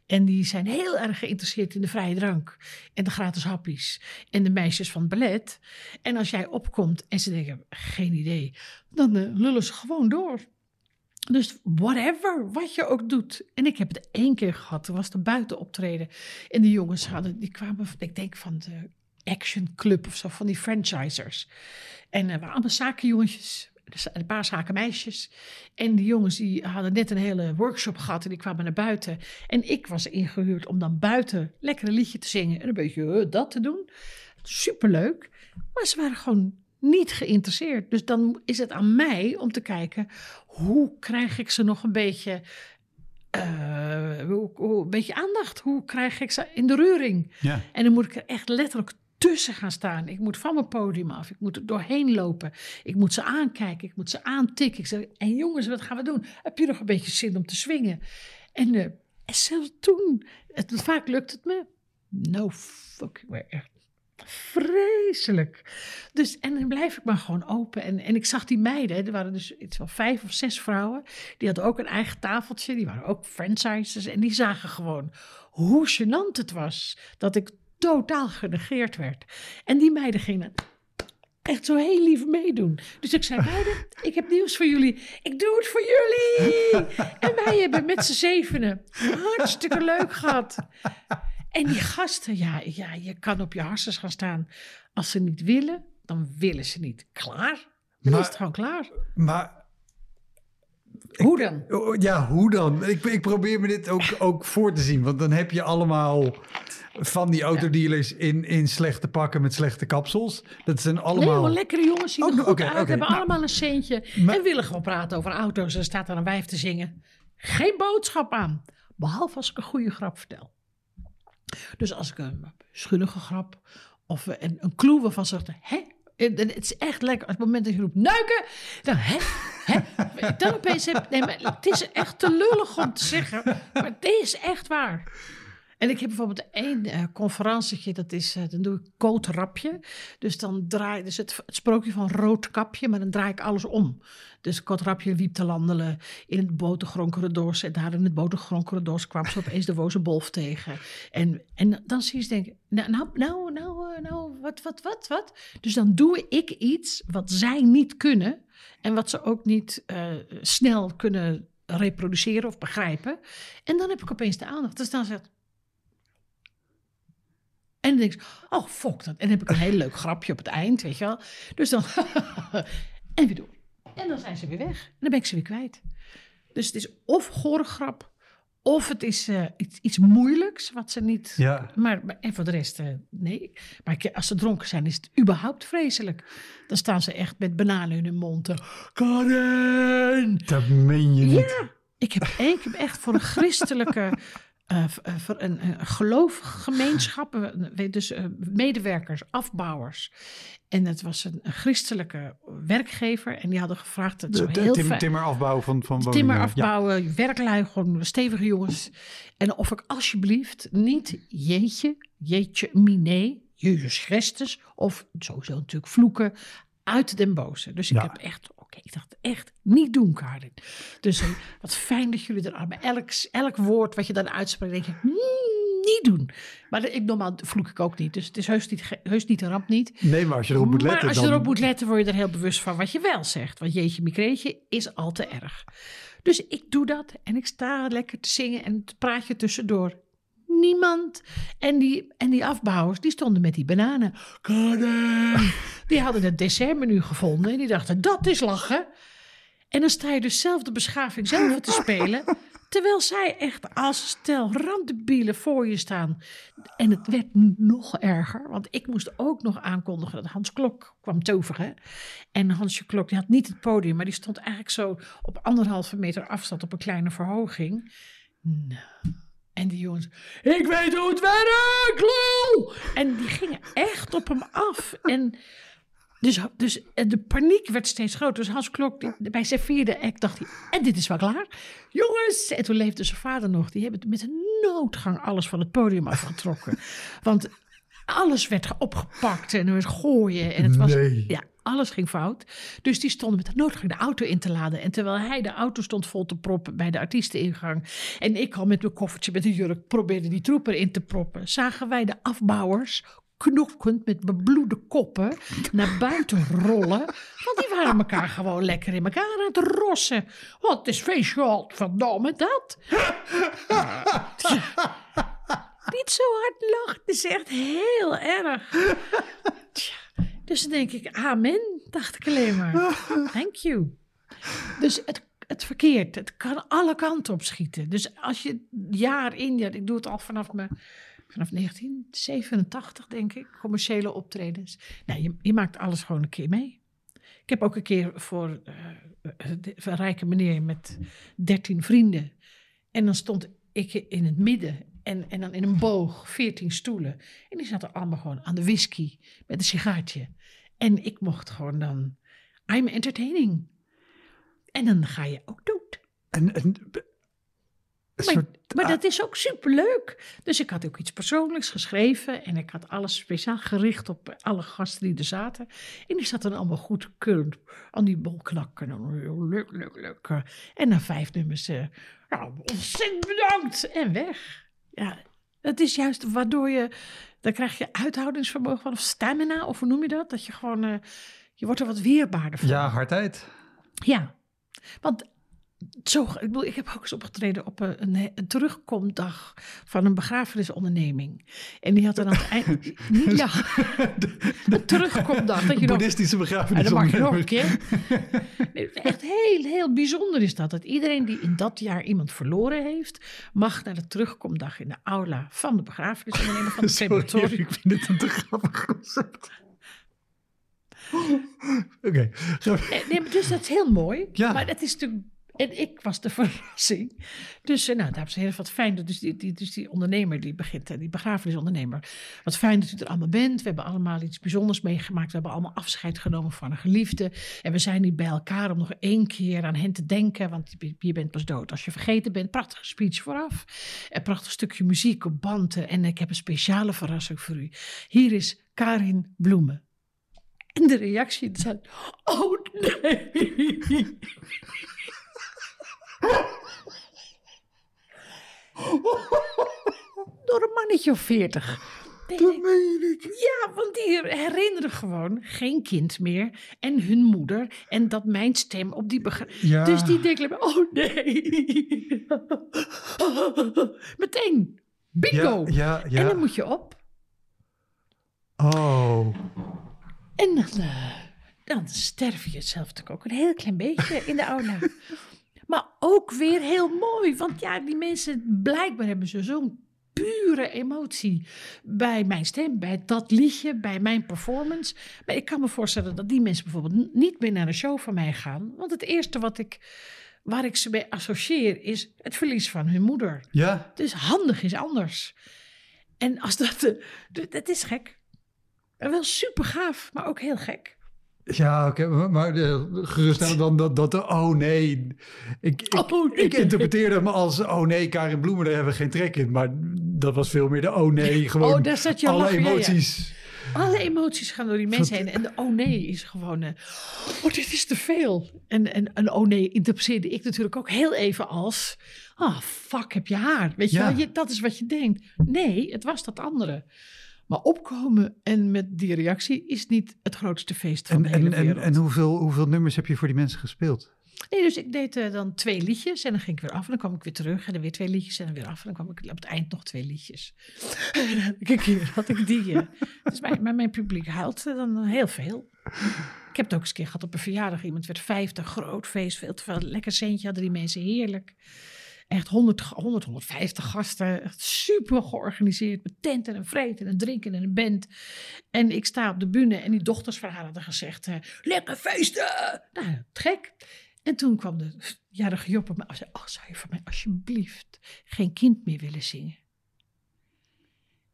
En die zijn heel erg geïnteresseerd in de vrije drank. En de gratis happies. En de meisjes van het ballet. En als jij opkomt en ze denken, geen idee. Dan eh, lullen ze gewoon door. Dus whatever, wat je ook doet. En ik heb het één keer gehad. Toen was er buiten optreden. En die jongens hadden, die kwamen, ik denk van de Action Club of zo, van die franchisers. En er waren allemaal zakenjongetjes. Dus Een paar zakenmeisjes. En die jongens die hadden net een hele workshop gehad. En die kwamen naar buiten. En ik was ingehuurd om dan buiten lekker een liedje te zingen. En een beetje eh, dat te doen. Superleuk. Maar ze waren gewoon niet geïnteresseerd. Dus dan is het aan mij om te kijken. Hoe krijg ik ze nog een beetje... eh, een beetje aandacht. Hoe krijg ik ze in de reuring? ja. En dan moet ik er echt letterlijk tussen gaan staan. Ik moet van mijn podium af. Ik moet er doorheen lopen. Ik moet ze aankijken. Ik moet ze aantikken. Ik zeg, en jongens, wat gaan we doen? Heb je nog een beetje zin om te swingen? En, en zelfs toen, vaak lukt het me. No fucking way. Echt vreselijk. Dus, en dan blijf ik maar gewoon open. En, en ik zag die meiden, er waren dus iets van vijf of zes vrouwen. Die hadden ook een eigen tafeltje. Die waren ook franchises. En die zagen gewoon hoe gênant het was. Dat ik totaal genegeerd werd. En die meiden gingen echt zo heel lief meedoen. Dus ik zei, meiden, ik heb nieuws voor jullie. Ik doe het voor jullie. En wij hebben met z'n zevenen hartstikke leuk gehad. En die gasten, ja, ja, je kan op je harses gaan staan. Als ze niet willen, dan willen ze niet. Klaar. Dan Maar- is het gewoon klaar. Maar Hoe dan? ja, hoe dan? Ik, ik probeer me dit ook, ook voor te zien. Want dan heb je allemaal van die autodealers in, in slechte pakken met slechte kapsels. Dat zijn Nee, allemaal... hoor, lekkere jongens zien er Oh, goed uit, hebben Nou, allemaal een centje maar- en willen gewoon praten over auto's. En staat daar een wijf te zingen. Geen boodschap aan, behalve als ik een goede grap vertel. Dus als ik een schunnige grap of een, een clue waarvan ze zeggen, hè? En Het is echt lekker. Op het moment dat je roept neuken, dan hè? hè? Dan opeens heb nee, maar het is echt te lullig om te zeggen, maar het is echt waar. En ik heb bijvoorbeeld één eh conferentietje, dat is, eh, dan doe ik kootrapje. Dus dan draai dus het, sprookje van roodkapje, maar dan draai ik alles om. Dus kootrapje liep te landelen in het botergronkere doors. En daar in het botergronkere doors kwam ze opeens de woze bolf tegen. En, en dan zie je ze denken, nou, nou, nou, nou, eh, nou, wat, wat, wat, wat? Dus dan doe ik iets wat zij niet kunnen. En wat ze ook niet snel kunnen reproduceren of begrijpen. En dan heb ik opeens de aandacht. Dus dan zegt en dan denk ik, oh fuck dat. En dan heb ik een heel leuk grapje op het eind, weet je wel. Dus dan, en weer door. En dan zijn ze weer weg. En dan ben ik ze weer kwijt. Dus het is of gore grap, of het is eh, iets, iets moeilijks, wat ze niet... Ja. Maar, maar- en voor de rest, eh, nee. Maar als ze dronken zijn, is het überhaupt vreselijk. Dan staan ze echt met bananen in hun mond. eh, Karen! Dat meen je niet. Ja, ik heb één keer echt voor een christelijke, voor een, een geloofgemeenschap, dus eh, medewerkers, afbouwers. En het was een, een christelijke werkgever en die hadden gevraagd, het De, de heel tim- fijn- timmerafbouw van, van woningen. timmer Ja. afbouwen, werklui, gewoon stevige jongens. En of ik alsjeblieft niet jeetje, jeetje, mine, Jezus Christus, of sowieso natuurlijk vloeken, uit den boze. Dus ik Ja. heb echt Ik dacht echt, niet doen, Karin. Dus eh, wat fijn dat jullie er allemaal, elk, elk woord wat je dan uitspreekt, denk ik, "Mm, niet doen. Maar ik, normaal vloek ik ook niet, dus het is heus niet, heus niet een ramp niet. Nee, maar als je erop moet letten, Maar als je dan... erop moet letten, word je er heel bewust van wat je wel zegt. Want jeetje, micreetje is al te erg. Dus ik doe dat en ik sta lekker te zingen en het praatje tussendoor. Niemand. En die, en die afbouwers, die stonden met die bananen. Die hadden het dessertmenu gevonden en die dachten, dat is lachen. En dan sta je dus zelf de beschaving zelf te spelen. Terwijl zij echt als stel randebielen voor je staan. En het werd nog erger. Want ik moest ook nog aankondigen dat Hans Klok kwam toveren. En Hansje Klok die had niet het podium. Maar die stond eigenlijk zo op anderhalve meter afstand op een kleine verhoging. Nou. En die jongens, ik weet hoe het werkt, lul! En die gingen echt op hem af. En dus, dus de paniek werd steeds groter. Dus Hans Klok, die, bij zijn vierde act dacht hij, en dit is wel klaar. Jongens! En toen leefde zijn vader nog. Die hebben met een noodgang alles van het podium afgetrokken. Want alles werd opgepakt en er werd gooien. En het was, Nee. ja, alles ging fout. Dus die stonden met de noodgang de auto in te laden. En terwijl hij de auto stond vol te proppen bij de artiesteningang. En ik al met mijn koffertje met een jurk probeerde die troep erin te proppen. Zagen wij de afbouwers knokkend met bebloede koppen naar buiten rollen. Want die waren elkaar gewoon lekker in elkaar aan het rossen. Het is feestje, verdomme dat. Niet zo hard lachen, het is echt heel erg. Tja, dus dan denk ik, amen, dacht ik alleen maar. Thank you. Dus het, het verkeerd, het kan alle kanten op schieten. Dus als je jaar in, ja, ik doe het al vanaf, me, vanaf 1987 denk ik, commerciële optredens. Nou, je, je maakt alles gewoon een keer mee. Ik heb ook een keer voor eh, de- een rijke meneer met 13 vrienden. En dan stond ik in het midden en, en dan in een boog 14 stoelen. En die zaten allemaal gewoon aan de whisky met een sigaartje. En ik mocht gewoon dan, I'm entertaining. En dan ga je ook dood. En, Maar, soort- maar ah, dat is ook superleuk. Dus ik had ook iets persoonlijks geschreven. En ik had alles speciaal gericht op alle gasten die er zaten. En die zaten allemaal goed keurend aan die bol knakken. En leuk, leuk, leuk. En na vijf nummers, eh nou, ontzettend bedankt. En weg. Ja, dat is juist waardoor je, dan krijg je uithoudingsvermogen van, of stamina, of hoe noem je dat? Dat je gewoon, eh, je wordt er wat weerbaarder van. ja, hardheid. Ja, want zo, ik, bedoel, ik heb ook eens opgetreden op een, een, terugkomdag van een begrafenisonderneming. En die had dan aan het eind. Niet, ja, een terugkomdag. Dat je nog, Boeddhistische en begrafenis. dan mag je nog een keer. Nee, echt heel, heel bijzonder is dat. Dat iedereen die in dat jaar iemand verloren heeft, mag naar de terugkomdag in de aula van de begrafenisonderneming van het Sorry, crematorium. ik vind het een te grappig concept. Oké, ga- Eh, Nee, dus dat is heel mooi. Ja. Maar het is natuurlijk... En ik was de verrassing. Dus, eh, nou, dames en heren, wat fijn. dat Dus die, die, dus die ondernemer die begint, die begrafenisondernemer. Wat fijn dat u er allemaal bent. We hebben allemaal iets bijzonders meegemaakt. We hebben allemaal afscheid genomen van een geliefde. En we zijn nu bij elkaar om nog één keer aan hen te denken. Want je- bent pas dood als je vergeten bent. Prachtige speech vooraf. Een prachtig stukje muziek op banden. En ik heb een speciale verrassing voor u. Hier is Karin Bloemen. En de reactie zei, oh nee. Door een mannetje of veertig. dat meen niet. Ja, want die herinneren gewoon geen kind meer. En hun moeder. En dat mijn stem op die Ja. Dus die denken, oh nee. Meteen. Bingo. Ja, ja, ja. En dan moet je op. Oh. En dan, eh, dan sterf je zelf natuurlijk ook een heel klein beetje in de aula. maar ook weer heel mooi. Want ja, die mensen, blijkbaar hebben ze zo'n pure emotie bij mijn stem, bij dat liedje, bij mijn performance. Maar ik kan me voorstellen dat die mensen bijvoorbeeld niet meer naar een show van mij gaan. Want het eerste wat ik, waar ik ze mee associeer is het verlies van hun moeder. Ja, Dus handig is anders. En als dat, dat is gek. En wel super gaaf, maar ook heel gek. Ja oké. maar maar eh, geruststellen dan dat, dat de oh nee. Ik, ik, Oh, nee. ik interpreteerde hem als oh nee, Karin Bloemen, daar hebben we geen trek in. Maar dat was veel meer de oh nee, gewoon Oh, daar zat je alle lachen, ja, ja. emoties alle emoties gaan door die mensen heen. En de oh nee is gewoon, eh, oh dit is te veel. En, en, en oh nee interpreteerde ik natuurlijk ook heel even als, ah fuck heb je haar. Weet je Ja. wel, je, dat is wat je denkt. Nee, het was dat andere. Maar opkomen en met die reactie is niet het grootste feest van En, de hele en, en, wereld. en hoeveel, hoeveel nummers heb je voor die mensen gespeeld? Nee, dus ik deed eh, dan twee liedjes en dan ging ik weer af en dan kwam ik weer terug en dan weer twee liedjes en dan weer af en dan kwam ik op het eind nog twee liedjes. En dan had ik een keer had ik die. eh, dus mijn, maar mijn publiek huilt eh, dan heel veel. Ik heb het ook eens een keer gehad op een verjaardag. Iemand werd 50, groot feest, veel te veel. Lekker centje hadden die mensen, heerlijk. Echt 100, 100 150 gasten. Echt super georganiseerd. Met tenten en vreten en drinken en een band. En ik sta op de bühne en die dochters van haar hadden gezegd... eh, lekker feesten! Nou, gek. En toen kwam de jarige Job op me en zei... Oh, zou je voor mij alsjeblieft geen kind meer willen zingen?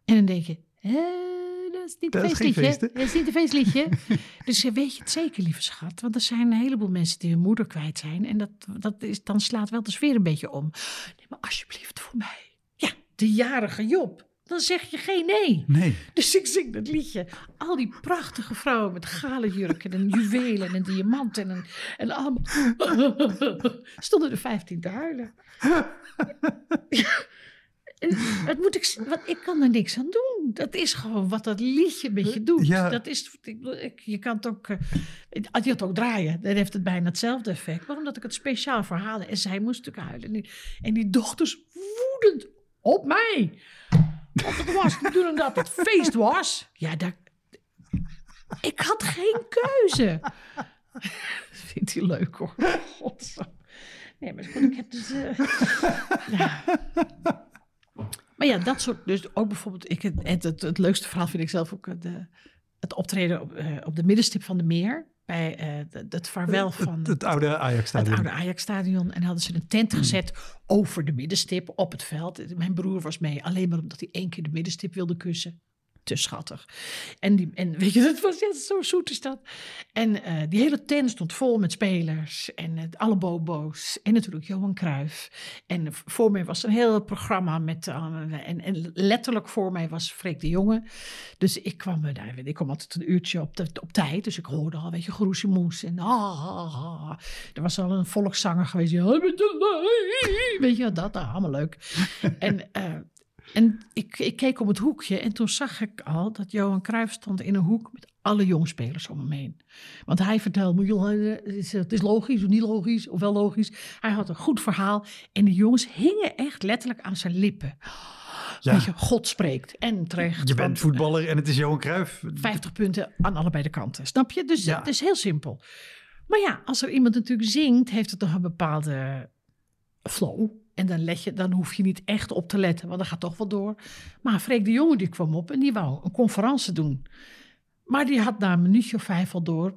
En dan denk je... "Eh, dat is niet Dat een is feestliedje. dat is niet een feestliedje. dus eh, weet je het zeker, lieve schat? Want er zijn een heleboel mensen die hun moeder kwijt zijn. En dat, dat is, dan slaat wel de sfeer een beetje om. Nee, maar alsjeblieft voor mij. Ja, de jarige Job. Dan zeg je geen nee. Nee. Dus ik zing dat liedje. Al die prachtige vrouwen met gale jurken en juwelen en diamanten en, en allemaal... stonden er 15 te huilen. En wat moet ik... Wat, ik kan er niks aan doen. Dat is gewoon wat dat liedje met je doet. Ja. Dat is, ik, je kan het ook... eh, je het ook draaien, dan heeft het bijna hetzelfde effect. Maar omdat ik het speciaal verhaalde. En zij moest natuurlijk huilen. En die, en die dochters woedend op mij. Want het was bedoeling dat het feest was. Ja, daar, ik had geen keuze. Vindt hij leuk hoor. Nee, maar goed, ik heb dus... eh, ja. Maar ja, dat soort... Dus ook bijvoorbeeld... Ik, het, het, het leukste verhaal vind ik zelf ook... eh, De, het optreden op, eh, op de middenstip van de meer. Bij eh, het, het vaarwel van... Het, het oude Het Ajax-stadion. oude Ajax-stadion. En hadden ze een tent gezet over de middenstip op het veld. Mijn broer was mee, alleen maar omdat hij één keer de middenstip wilde kussen. Te schattig. En, die, en weet je, dat was ja, zo zoet is dat. En eh, die hele tent stond vol met spelers. En eh, alle bobo's. En natuurlijk Johan Cruijff. En voor mij was een heel programma met... eh, en, en letterlijk voor mij was Freek de Jonge. Dus ik kwam, daar, ik kwam altijd een uurtje op, de, op tijd. Dus ik hoorde al, weet je, groezemoes. En ah, ah, ah. Er was al een volkszanger geweest. die, "Ah, Weet je, dat, ah, allemaal leuk. en en ik, ik keek om het hoekje en toen zag ik al dat Johan Cruijff stond in een hoek met alle jongspelers om hem heen. Want hij vertelde me, joh, eh, het is, logisch of niet logisch, of wel logisch. Hij had een goed verhaal en de jongens hingen echt letterlijk aan zijn lippen. Ja. Weet je, God spreekt. En terecht. Je bent want- voetballer en het is Johan Cruijff. 50 punten aan allebei de kanten. Snap je? Dus Ja. het is heel simpel. Maar ja, als er iemand natuurlijk zingt, heeft het toch een bepaalde flow. En dan, let je, dan hoef je niet echt op te letten, want dat gaat toch wel door. Maar Freek de Jonge die kwam op en die wou een conferentie doen. Maar die had na een minuutje of vijf al door.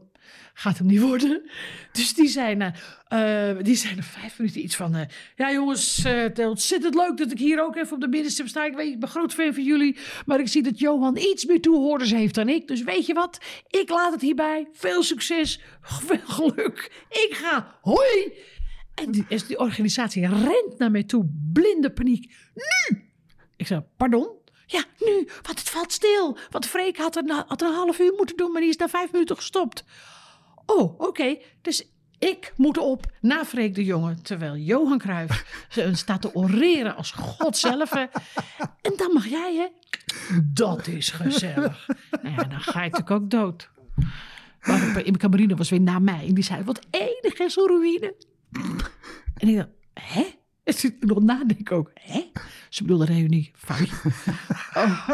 Gaat hem niet worden. Dus die zei na, eh, die zei na vijf minuten iets van... eh, ja jongens, eh, het is ontzettend leuk dat ik hier ook even op de middenstip sta. Ik, weet, ik ben groot fan van jullie. Maar ik zie dat Johan iets meer toehoorders heeft dan ik. Dus weet je wat? Ik laat het hierbij. Veel succes. Veel geluk. Ik ga. Hoi. En die, is- die organisatie rent naar mij toe. Blinde paniek. Nu! Ik zei, pardon? Ja, nu, want het valt stil. Want Freek had, er had een half uur moeten doen, maar die is na vijf minuten gestopt. Oh, oké. Dus ik moet op na Freek de Jonge, terwijl Johan Cruijff staat te oreren als God zelf. En dan mag jij, hè? Dat is gezellig. Nou ja, dan ga je natuurlijk ook dood. Maar in Camerino was weer na mij. En die zei, wat enig is zo'n ruïne. En ik dacht, hè? En toen nog nadenken ook, hè? Ze bedoelde reunie, foutje. Oh.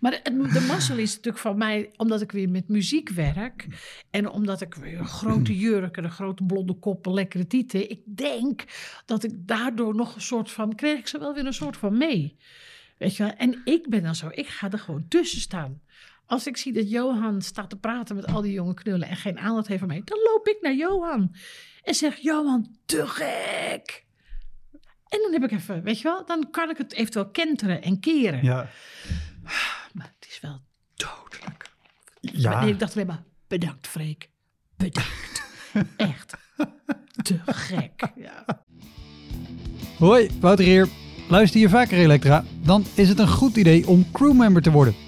Maar het, de mazzel is natuurlijk van mij, omdat ik weer met muziek werk. En omdat ik weer een grote jurk en een grote blonde kop en lekkere tieten. Ik denk dat ik daardoor nog een soort van, kreeg ik ze wel weer een soort van mee. Weet je wel? En ik ben dan zo, ik ga er gewoon tussen staan. Als ik zie dat Johan staat te praten met al die jonge knullen en geen aandacht heeft voor mij, dan loop ik naar Johan. En zeg, Johan, te gek. En dan heb ik even, weet je wel, dan kan ik het eventueel kenteren en keren. Ja. Maar het is wel dodelijk. Ja. Nee, ik dacht alleen maar, bedankt Freek. Bedankt. Echt. Te gek. Ja. Hoi, Wouter hier. Luister je vaker Elektra? Dan is het een goed idee om crewmember te worden.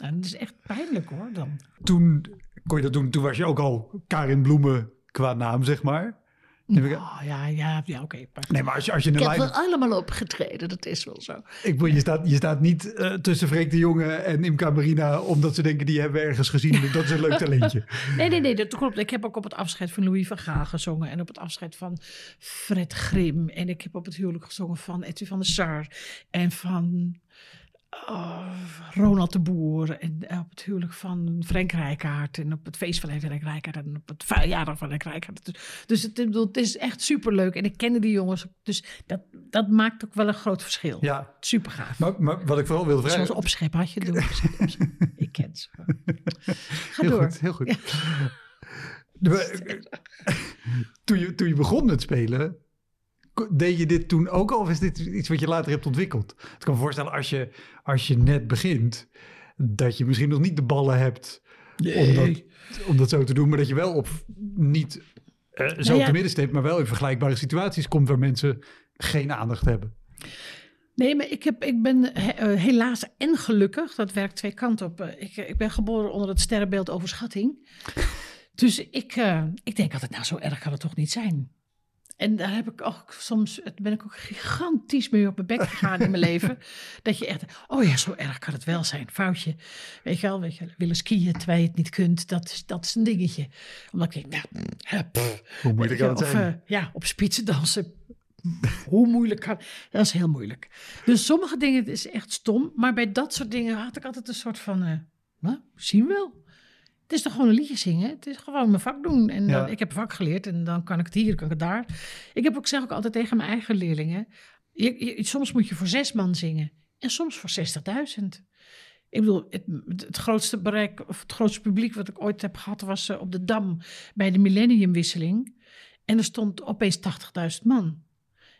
Nou, dat is echt pijnlijk hoor dan. Toen kon je dat doen, toen was je ook al Karin Bloemen qua naam, zeg maar. Oh, ja, ja, ja oké. maar- Nee, maar als je, als je een ik heb lijn... er allemaal opgetreden, dat is wel zo. Ik bedoel, je, staat, je staat niet eh, tussen Freek de Jonge en Imka Marina... omdat ze denken, die hebben we ergens gezien. Dat is een leuk talentje. Nee, nee, nee, dat klopt. Ik heb ook op het afscheid van Louis van Gaal gezongen. En op het afscheid van Fred Grim. En ik heb op het huwelijk gezongen van Etty van der Sar. En van oh, Ronald de Boer. En op het huwelijk van Frank Rijkaard. En op het feest van Frank Rijkaard. En op het verjaardag van Frank Rijkaard. Dus, dus het, het is echt superleuk. En ik kende die jongens. Dus dat, dat maakt ook wel een groot verschil. Ja, Super gaaf. maar, maar wat ik vooral wilde vragen... Zoals opschep had je doen. ik ken ze. Ga heel door. goed, heel goed. De- toen, je, toen je begon met spelen, deed je dit toen ook al? Of is dit iets wat je later hebt ontwikkeld? Ik kan me voorstellen, als je, als je net begint, dat je misschien nog niet de ballen hebt om, dat, om dat zo te doen. Maar dat je wel op niet eh, zo Nou ja. te midden steekt, maar wel in vergelijkbare situaties komt waar mensen geen aandacht hebben. Nee, maar ik, heb, ik ben he- eh, helaas en gelukkig, dat werkt twee kanten op. eh, ik, ik ben geboren onder het sterrenbeeld overschatting. Dus ik, eh, ik denk altijd, nou zo erg kan het toch niet zijn. En daar heb ik ook soms, ben ik ook gigantisch mee op mijn bek gegaan in mijn leven. Dat je echt, oh ja, zo erg kan het wel zijn. Foutje. Weet je wel, weet je, willen skiën terwijl je het niet kunt, dat is, dat is een dingetje. Omdat ik denk, nou, hè, pff, Hoe moeilijk kan het of, zijn? eh, ja, op spitsen dansen. Hoe moeilijk kan... Dat is heel moeilijk. Dus sommige dingen is echt stom. Maar bij dat soort dingen had ik altijd een soort van... eh nou, zien we wel. Het is toch gewoon een liedje zingen? Het is gewoon mijn vak doen. En Ja. dan, ik heb vak geleerd en dan kan ik het hier, kan ik het daar. Ik heb ook, zeg ook altijd tegen mijn eigen leerlingen... Je, je- soms moet je voor zes man zingen. En soms voor 60.000. Ik bedoel, het, het grootste bereik, of het grootste publiek wat ik ooit heb gehad, was eh, op de Dam bij de millenniumwisseling. En er stond opeens 80.000 man.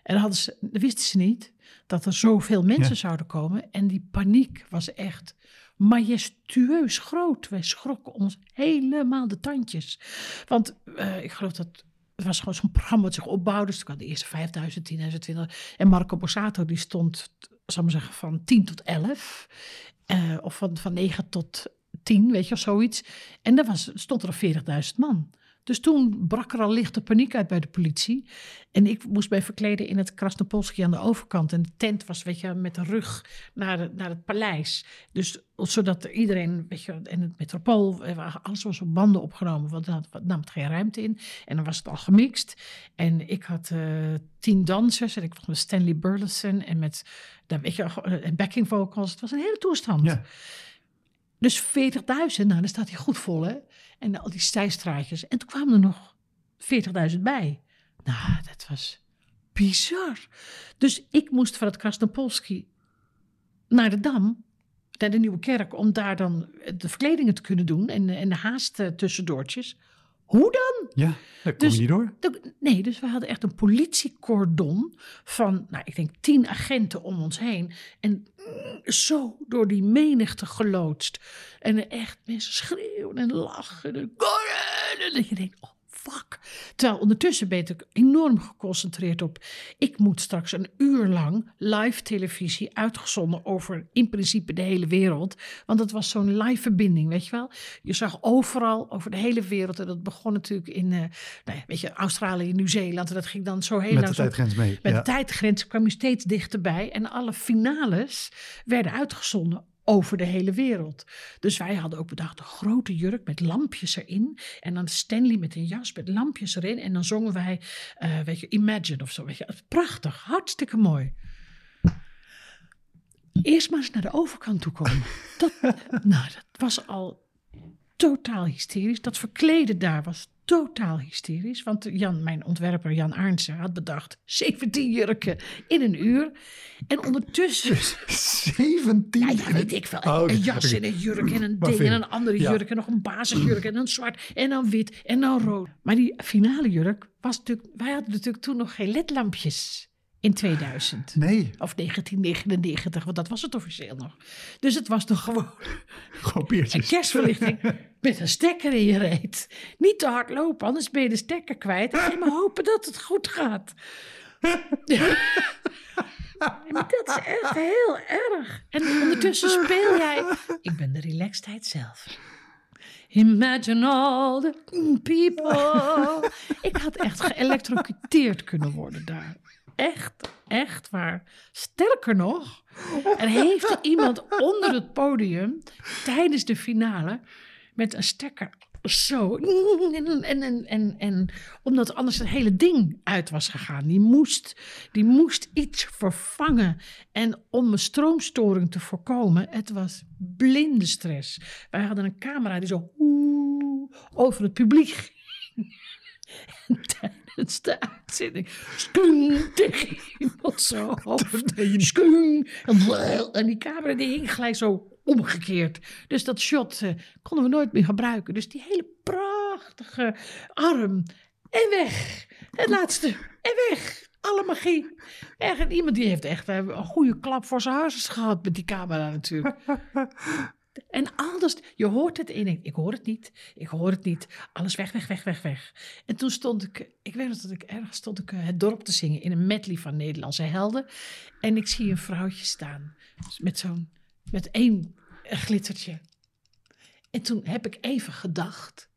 En dan, hadden ze, wisten ze niet dat er zoveel mensen Ja. zouden komen. En die paniek was echt majestueus groot. Wij schrokken ons helemaal de tandjes. Want eh, ik geloof dat het was gewoon zo'n programma wat zich opbouwde. Dus had de eerste 5000, 10.000, 20. En Marco Borsato die stond, zal ik maar zeggen, van 10 tot 11. Eh, of van, van 9 tot 10, weet je, of zoiets. En dan was, stond er al 40.000 man. Dus toen brak er al lichte paniek uit bij de politie. En ik moest mij verkleden in het Krasnopolski aan de overkant. En de tent was, weet je, met de rug naar, de, naar het paleis. Dus zodat er iedereen, weet je, en het metropool, alles was op banden opgenomen. Want dan had- nam het geen ruimte in. En dan was het al gemixt. En ik had eh, tien dansers. En ik was met Stanley Burleson. En met, dan, weet je, eh, en backing vocals. Het was een hele toestand. Ja. Dus 40.000, nou dan staat hij goed vol hè. En al die stijstraatjes. En toen kwamen er nog 40.000 bij. Nou, dat was bizar. Dus ik moest van het Krasnopolski naar de Dam, naar de Nieuwe Kerk, om daar dan de verkledingen te kunnen doen en, en de haast eh, tussendoortjes. Hoe dan? Ja, daar kom Dus- je niet door. De- Nee, dus we hadden echt een politiecordon van, nou, ik denk tien agenten om ons heen. En mm, zo door die menigte geloodst. En echt mensen schreeuwen en lachen. En, en dat je denkt, oh fuck. Terwijl ondertussen ben ik enorm geconcentreerd op... ik moet straks een uur lang live televisie uitgezonden... over in principe de hele wereld. Want het was zo'n live verbinding, weet je wel. Je zag overal over de hele wereld... en dat begon natuurlijk in eh, nou ja, weet je, Australië, Nieuw-Zeeland... en dat ging dan zo heel Met de tijdgrens mee. met ja. de tijdgrens kwam je steeds dichterbij. En alle finales werden uitgezonden over de hele wereld. Dus wij hadden ook bedacht een grote jurk met lampjes erin. En dan Stanley met een jas met lampjes erin. En dan zongen wij, eh, weet je, Imagine of zo. Weet je. Prachtig, hartstikke mooi. Eerst maar eens naar de overkant toe komen. Dat, nou, dat was al totaal hysterisch. Dat verkleden daar was totaal hysterisch. Want Jan, mijn ontwerper Jan Arnsen had bedacht 17 jurken in een uur. En ondertussen, 17? ja, ja, weet ik veel, Oh, een jas en een jurk en een ding en een andere ja. jurk en nog een basisjurk en een zwart en dan wit en dan rood. Maar die finale jurk was natuurlijk, wij hadden natuurlijk toen nog geen ledlampjes in 2000. Nee, Of 1999, want dat was het officieel nog. Dus het was toch gewoon gewoon kerstverlichting met een stekker in je reet. Niet te hard lopen, anders ben je de stekker kwijt. En maar hopen dat het goed gaat. Dat is echt heel erg. En ondertussen speel jij. Ik ben de relaxedheid zelf. Imagine all the people. Ik had echt geëlectrocuteerd kunnen worden daar. Echt, echt waar. Sterker nog, er heeft iemand onder het podium tijdens de finale met een stekker zo. En, en, en, en, omdat anders het hele ding uit was gegaan. Die moest, die moest iets vervangen. En om een stroomstoring te voorkomen, het was blinde stress. Wij hadden een camera die zo over het publiek. En tijdens de uitzending skung tegen iemand zo hoofd. Skung. En die camera die hing gelijk zo omgekeerd. Dus dat shot eh, konden we nooit meer gebruiken. Dus die hele prachtige arm. En weg. Het laatste. En weg. Alle magie. Echt, iemand die heeft echt een goede klap voor zijn harses gehad met die camera natuurlijk. En alles, je hoort het denkt, ik hoor het niet, ik hoor het niet. Alles weg, weg, weg, weg, weg. En toen stond ik, ik weet nog dat ik ergens stond ik eh, het dorp te zingen in een medley van Nederlandse helden. En ik zie een vrouwtje staan met zo'n, met één glittertje. En toen heb ik even gedacht,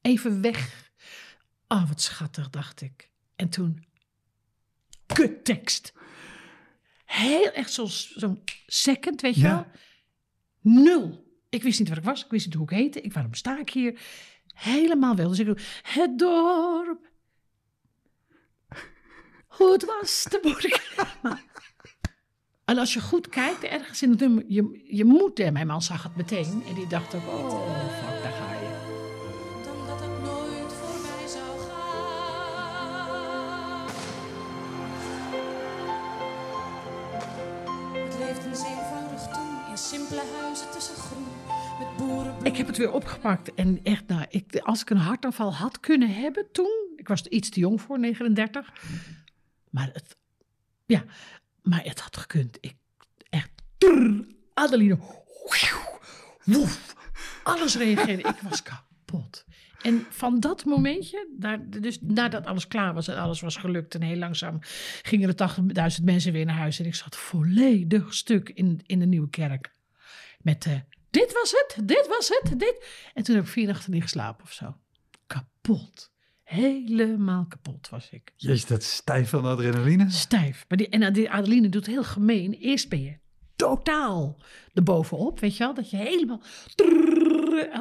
even weg. Oh, wat schattig, dacht ik. En toen, kuttekst. Heel echt zo'n zo'n second, weet je Ja. wel. Nul. Ik wist niet waar ik was. Ik wist niet hoe ik heette. Ik, waarom sta ik hier? Helemaal wel. Dus ik doe het dorp. Hoe het was te moeilijk. En als je goed kijkt, ergens in het nummer, je, je moet, en mijn man zag het meteen. En die dacht ook, oh fuck, daar ga je. dan dat het nooit voorbij zou gaan. Het leefde eenvoudig toen in simpele huizen tussen groen met boeren. Ik heb het weer opgepakt. En echt, nou, ik, als ik een hartaanval had kunnen hebben toen. Ik was er iets te jong voor, 39. Maar het, ja, maar het had gekund. Ik, echt, Adeline. Woef, alles reageerde. Ik was kapot. En van dat momentje, daar, dus nadat alles klaar was en alles was gelukt en heel langzaam gingen er 80.000 mensen weer naar huis. En ik zat volledig stuk in, in de nieuwe kerk. Met dit was het, dit was het, dit. En toen heb ik vier nachten niet geslapen of zo. Kapot. Helemaal kapot was ik. Jezus, dat is stijf van adrenaline. Stijf. Maar die, en die Adeline doet heel gemeen. Eerst ben je totaal erbovenop, weet je wel. Dat je helemaal...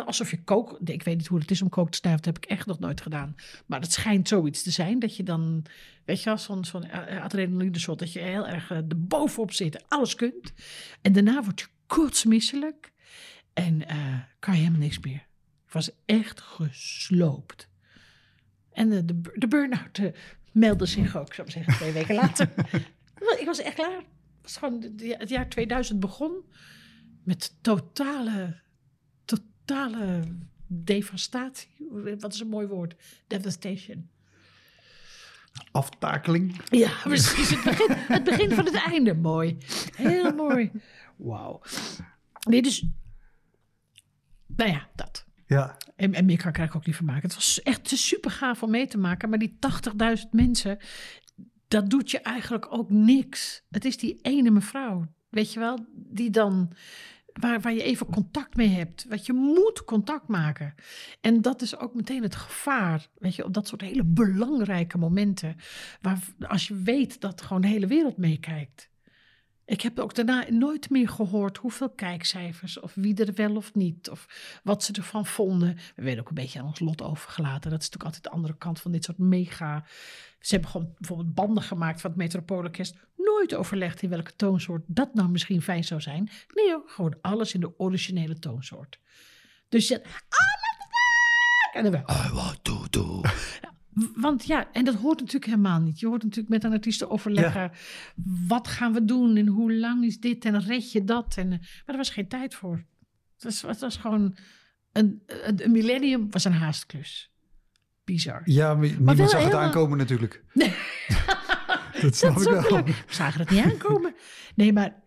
alsof je kook... Ik weet niet hoe het is om kook te snijden. Dat heb ik echt nog nooit gedaan. Maar het schijnt zoiets te zijn. Dat je dan, weet je wel, zo'n adrenaline shot. Dat je heel erg eh, erbovenop zit. Alles kunt. En daarna word je kotsmisselijk. En eh, kan je helemaal niks meer. Ik was echt gesloopt. En de, de, de burn-out eh, meldde zich ook, zou ik zeggen, twee weken later. ik was echt klaar. Het, was gewoon, het jaar 2000 begon met totale, totale devastatie. Wat is een mooi woord? Devastation. Aftakeling. Ja, precies. Het begin, het begin van het einde. Mooi. Heel mooi. Wauw. Nee, dus... Nou ja, dat. Ja, En, en meer kan ik eigenlijk ook niet van maken. Het was echt super gaaf om mee te maken. Maar die 80.000 mensen, dat doet je eigenlijk ook niks. Het is die ene mevrouw, weet je wel, die dan... Waar, waar je even contact mee hebt. Want je moet contact maken. En dat is ook meteen het gevaar. Weet je, op dat soort hele belangrijke momenten. Waar als je weet dat gewoon de hele wereld meekijkt. Ik heb ook daarna nooit meer gehoord hoeveel kijkcijfers, of wie er wel of niet, of wat ze ervan vonden. We werden ook een beetje aan ons lot overgelaten. Dat is natuurlijk altijd de andere kant van dit soort mega. Ze hebben gewoon bijvoorbeeld banden gemaakt van het Metropoolorkest. Nooit overlegd in welke toonsoort dat nou misschien fijn zou zijn. Nee gewoon alles in de originele toonsoort. Dus je. En dan weer. I want to do want ja, en dat hoort natuurlijk helemaal niet. Je hoort natuurlijk met een artiest overleggen. Wat gaan we doen en hoe lang is dit en red je dat? En, eh, maar er was geen tijd voor. Het was, het was gewoon. Een, millennium was een haastklus. Bizar. Ja, maar niemand zag het aankomen natuurlijk. dat snap Dat ik wel. We zagen het niet aankomen. Nee, maar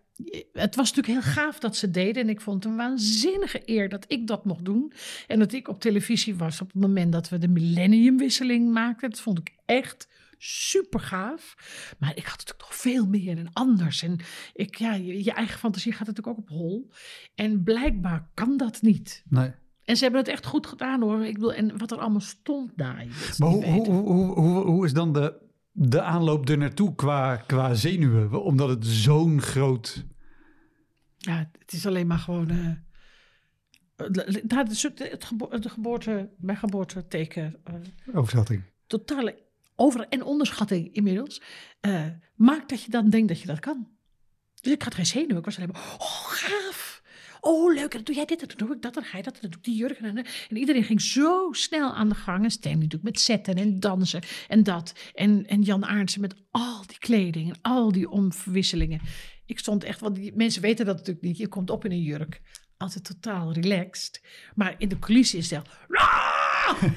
het was natuurlijk heel gaaf dat ze deden. En ik vond het een waanzinnige eer dat ik dat mocht doen. En dat ik op televisie was op het moment dat we de millenniumwisseling maakten. Dat vond ik echt super gaaf. Maar ik had natuurlijk nog veel meer en anders. En ik, ja, je, je eigen fantasie gaat natuurlijk ook op hol. En blijkbaar kan dat niet. Nee. En ze hebben het echt goed gedaan hoor. Ik bedoel, en wat er allemaal stond daar. Maar hoe, hoe, hoe, hoe is dan de, de aanloop er naartoe qua, qua zenuwen? Omdat het zo'n groot... Ja, het is alleen maar gewoon. eh het, gebo- het geboorte, mijn geboorteteken. eh Overschatting. totale over- en onderschatting inmiddels. eh, maakt dat je dan denkt dat je dat kan. Dus ik had geen zenuwen. Ik was alleen maar. Oh, gaaf. Oh, leuk. Dan doe jij dit dan doe ik dat. Dan ga je dat dan doe ik die jurk. En, en iedereen ging zo snel aan de gang. En Stan natuurlijk met zetten en dansen en dat. En, en Jan Aarnsen met al die kleding en al die omverwisselingen. Ik stond echt, want die mensen weten dat natuurlijk niet. Je komt op in een jurk. Altijd totaal relaxed. Maar in de coulissen is het!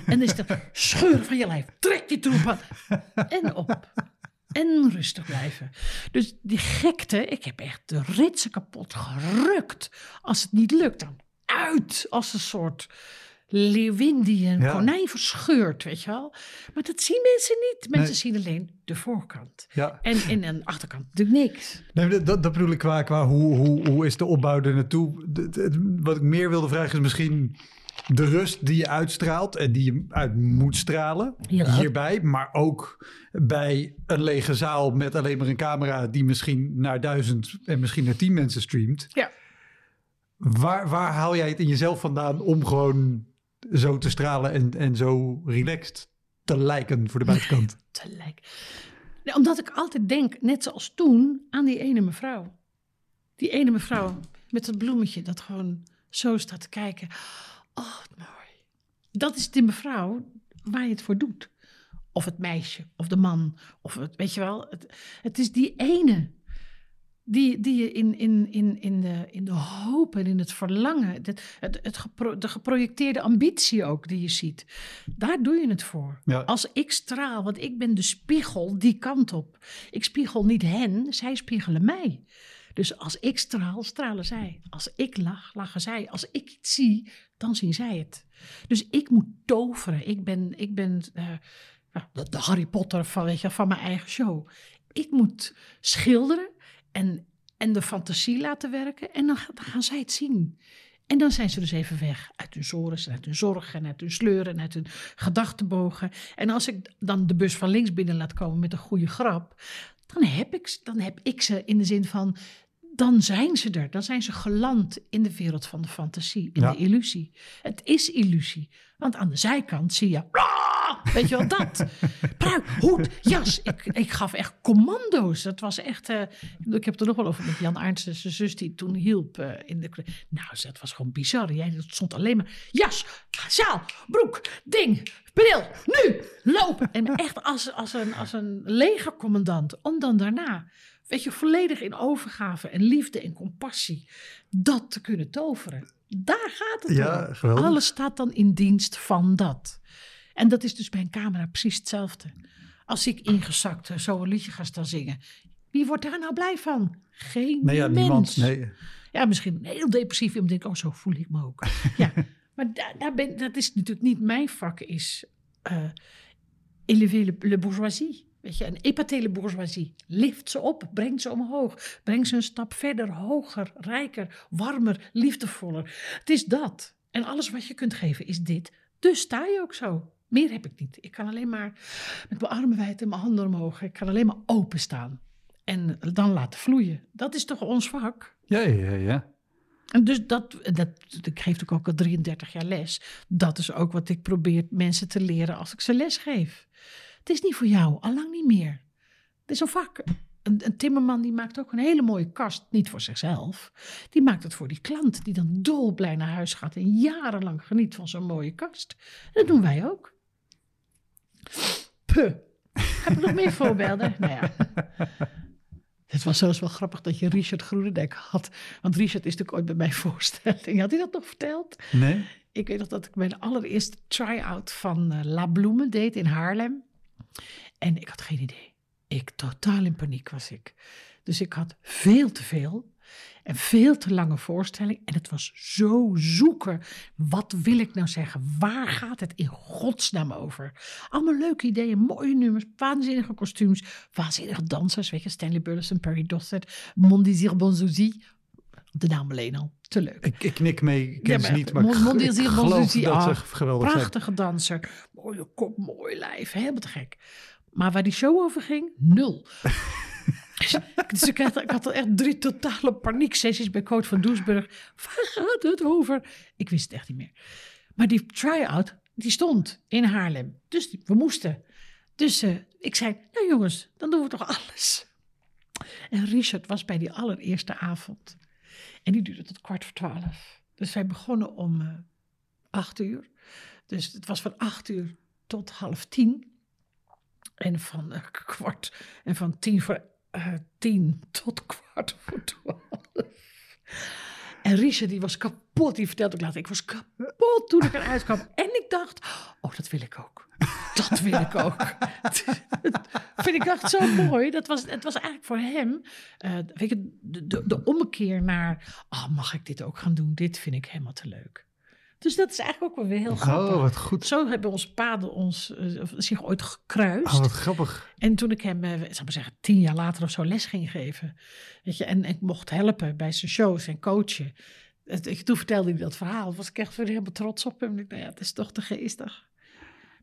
En dan is het scheuren van je lijf. Trek die troep aan. En op. En rustig blijven. Dus die gekte, ik heb echt de ritsen kapot gerukt. Als het niet lukt, dan uit als een soort leeuwin die een Ja. konijn verscheurt, weet je wel. Maar dat zien mensen niet. Mensen Nee. zien alleen de voorkant. Ja. En in een achterkant natuurlijk niks. Nee, dat, dat bedoel ik qua, qua hoe, hoe, hoe is de opbouw er naartoe? Wat ik meer wilde vragen is misschien de rust die je uitstraalt en die je uit moet stralen Ja. hierbij. Maar ook bij een lege zaal met alleen maar een camera die misschien naar duizend en misschien naar tien mensen streamt. Ja. Waar, waar haal jij het in jezelf vandaan om gewoon zo te stralen en, en zo relaxed te lijken voor de buitenkant? Tegelijk. Nee, omdat ik altijd denk, net zoals toen, aan die ene mevrouw. Die ene mevrouw met dat bloemetje dat gewoon zo staat te kijken. Oh, wat mooi. Dat is de mevrouw waar je het voor doet. Of het meisje, of de man, of het, weet je wel. Het, het is die ene die, die je in, in, in, in, de, in de hoop en in het verlangen, het, het, het gepro- de geprojecteerde ambitie ook die je ziet, daar doe je het voor. Ja. Als ik straal, want ik ben de spiegel die kant op. Ik spiegel niet hen, zij spiegelen mij. Dus als ik straal, stralen zij. Als ik lach, lachen zij. Als ik iets zie, dan zien zij het. Dus ik moet toveren. Ik ben, ik ben eh, nou, de, de Harry Potter van, weet je, van mijn eigen show. Ik moet schilderen en, en de fantasie laten werken. En dan, gaan zij het zien. En dan zijn ze dus even weg uit hun zorgen, en uit hun zorgen, en uit hun sleuren, en uit hun gedachtenbogen. En als ik dan de bus van links binnen laat komen met een goede grap, dan heb ik, dan heb ik ze in de zin van, dan zijn ze er. Dan zijn ze geland in de wereld van de fantasie, in Ja. de illusie. Het is illusie. Want aan de zijkant zie je, weet je wel, dat. Pruik, hoed, jas. Ik, ik gaf echt commando's. Dat was echt, eh, ik heb het er nog wel over met Jan Aarntsen, zijn zus die toen hielp eh, in de... Nou, dat was gewoon bizar. Jij dat stond alleen maar jas, sjaal, broek, ding, bril, nu, lopen. En echt als, als, een, als een legercommandant. Om dan daarna, weet je, volledig in overgave en liefde en compassie dat te kunnen toveren. Daar gaat het Ja, om. geweldig. Alles staat dan in dienst van dat. En dat is dus bij een camera precies hetzelfde. Als ik ingezakt eh, zo een liedje ga staan zingen. Wie wordt daar nou blij van? Geen Nee, ja, mens. niemand. Nee. Ja, misschien een heel depressief iemand denkt, oh, zo voel ik me ook. ja, maar daar, daar ben, dat is natuurlijk niet mijn vak, is eh élever le, le bourgeoisie. Weet je, een epatele bourgeoisie. Lift ze op, brengt ze omhoog. Breng ze een stap verder, hoger, rijker, warmer, liefdevoller. Het is dat. En alles wat je kunt geven is dit. Dus sta je ook zo. Meer heb ik niet. Ik kan alleen maar met mijn armen wijd en mijn handen omhoog. Ik kan alleen maar openstaan. En dan laten vloeien. Dat is toch ons vak? Ja, ja, ja. En dus dat, dat, ik geef natuurlijk ook al 33 jaar les. Dat is ook wat ik probeer mensen te leren als ik ze les geef. Het is niet voor jou, allang niet meer. Het is een vak. Een, een timmerman die maakt ook een hele mooie kast, niet voor zichzelf. Die maakt het voor die klant, die dan dolblij naar huis gaat en jarenlang geniet van zo'n mooie kast. En dat doen wij ook. Puh. Heb ik nog meer voorbeelden? Nou ja. Het was zelfs wel grappig dat je Richard Groenendijk had. Want Richard is natuurlijk ooit bij mijn voorstelling. Had hij dat nog verteld? Nee? Ik weet nog dat ik mijn allereerste try-out van eh, La Bloemen deed in Haarlem. En ik had geen idee. Ik totaal in paniek was ik. Dus ik had veel te veel en veel te lange voorstelling. En het was zo zoeken. Wat wil ik nou zeggen? Waar gaat het in godsnaam over? Allemaal leuke ideeën, mooie nummers, waanzinnige kostuums, waanzinnige dansers. Weet je, Stanley Burleson, Perry Dossett, Mon Désir Bonzouzi. De naam alleen al, te leuk. Ik, ik knik mee, ik ken Ja, ze niet, maar Mon- ik, Mon Désir Bonzouzi, ah, zijn. Prachtige danser, mooie kop, mooi lijf, helemaal te gek. Maar waar die show over ging, nul. Dus- ik had, ik had echt drie totale panieksessies bij coach van Doesburg. Waar gaat het over? Ik wist het echt niet meer. Maar die try-out, die stond in Haarlem. Dus die- we moesten. Dus eh, ik zei, nou jongens, dan doen we toch alles. En Richard was bij die allereerste avond. En die duurde tot kwart voor twaalf. Dus wij begonnen om eh, acht uur. Dus het was van acht uur tot half tien. En van eh, kwart en van tien voor eh, tien tot kwart voor twaalf. En Richard die was kapot. Die vertelde ook later, ik was kapot toen ik eruit kwam. En ik dacht, oh dat wil ik ook. Dat wil ik ook. Vind ik echt zo mooi. Dat was, het was eigenlijk voor hem, eh, weet je, de, de, de ommekeer naar, oh mag ik dit ook gaan doen? Dit vind ik helemaal te leuk. Dus dat is eigenlijk ook wel weer heel grappig. Oh, wat goed. Zo hebben onze paden ons, eh, zich ooit gekruist. Oh, wat grappig. En toen ik hem, eh, ik zou maar zeggen, tien jaar later of zo les ging geven. Weet je, en, en ik mocht helpen bij zijn shows en coachen. Het- ik- Toen vertelde hij dat verhaal. Was ik echt weer helemaal trots op hem. Ik dacht, ja, het is toch te geestig.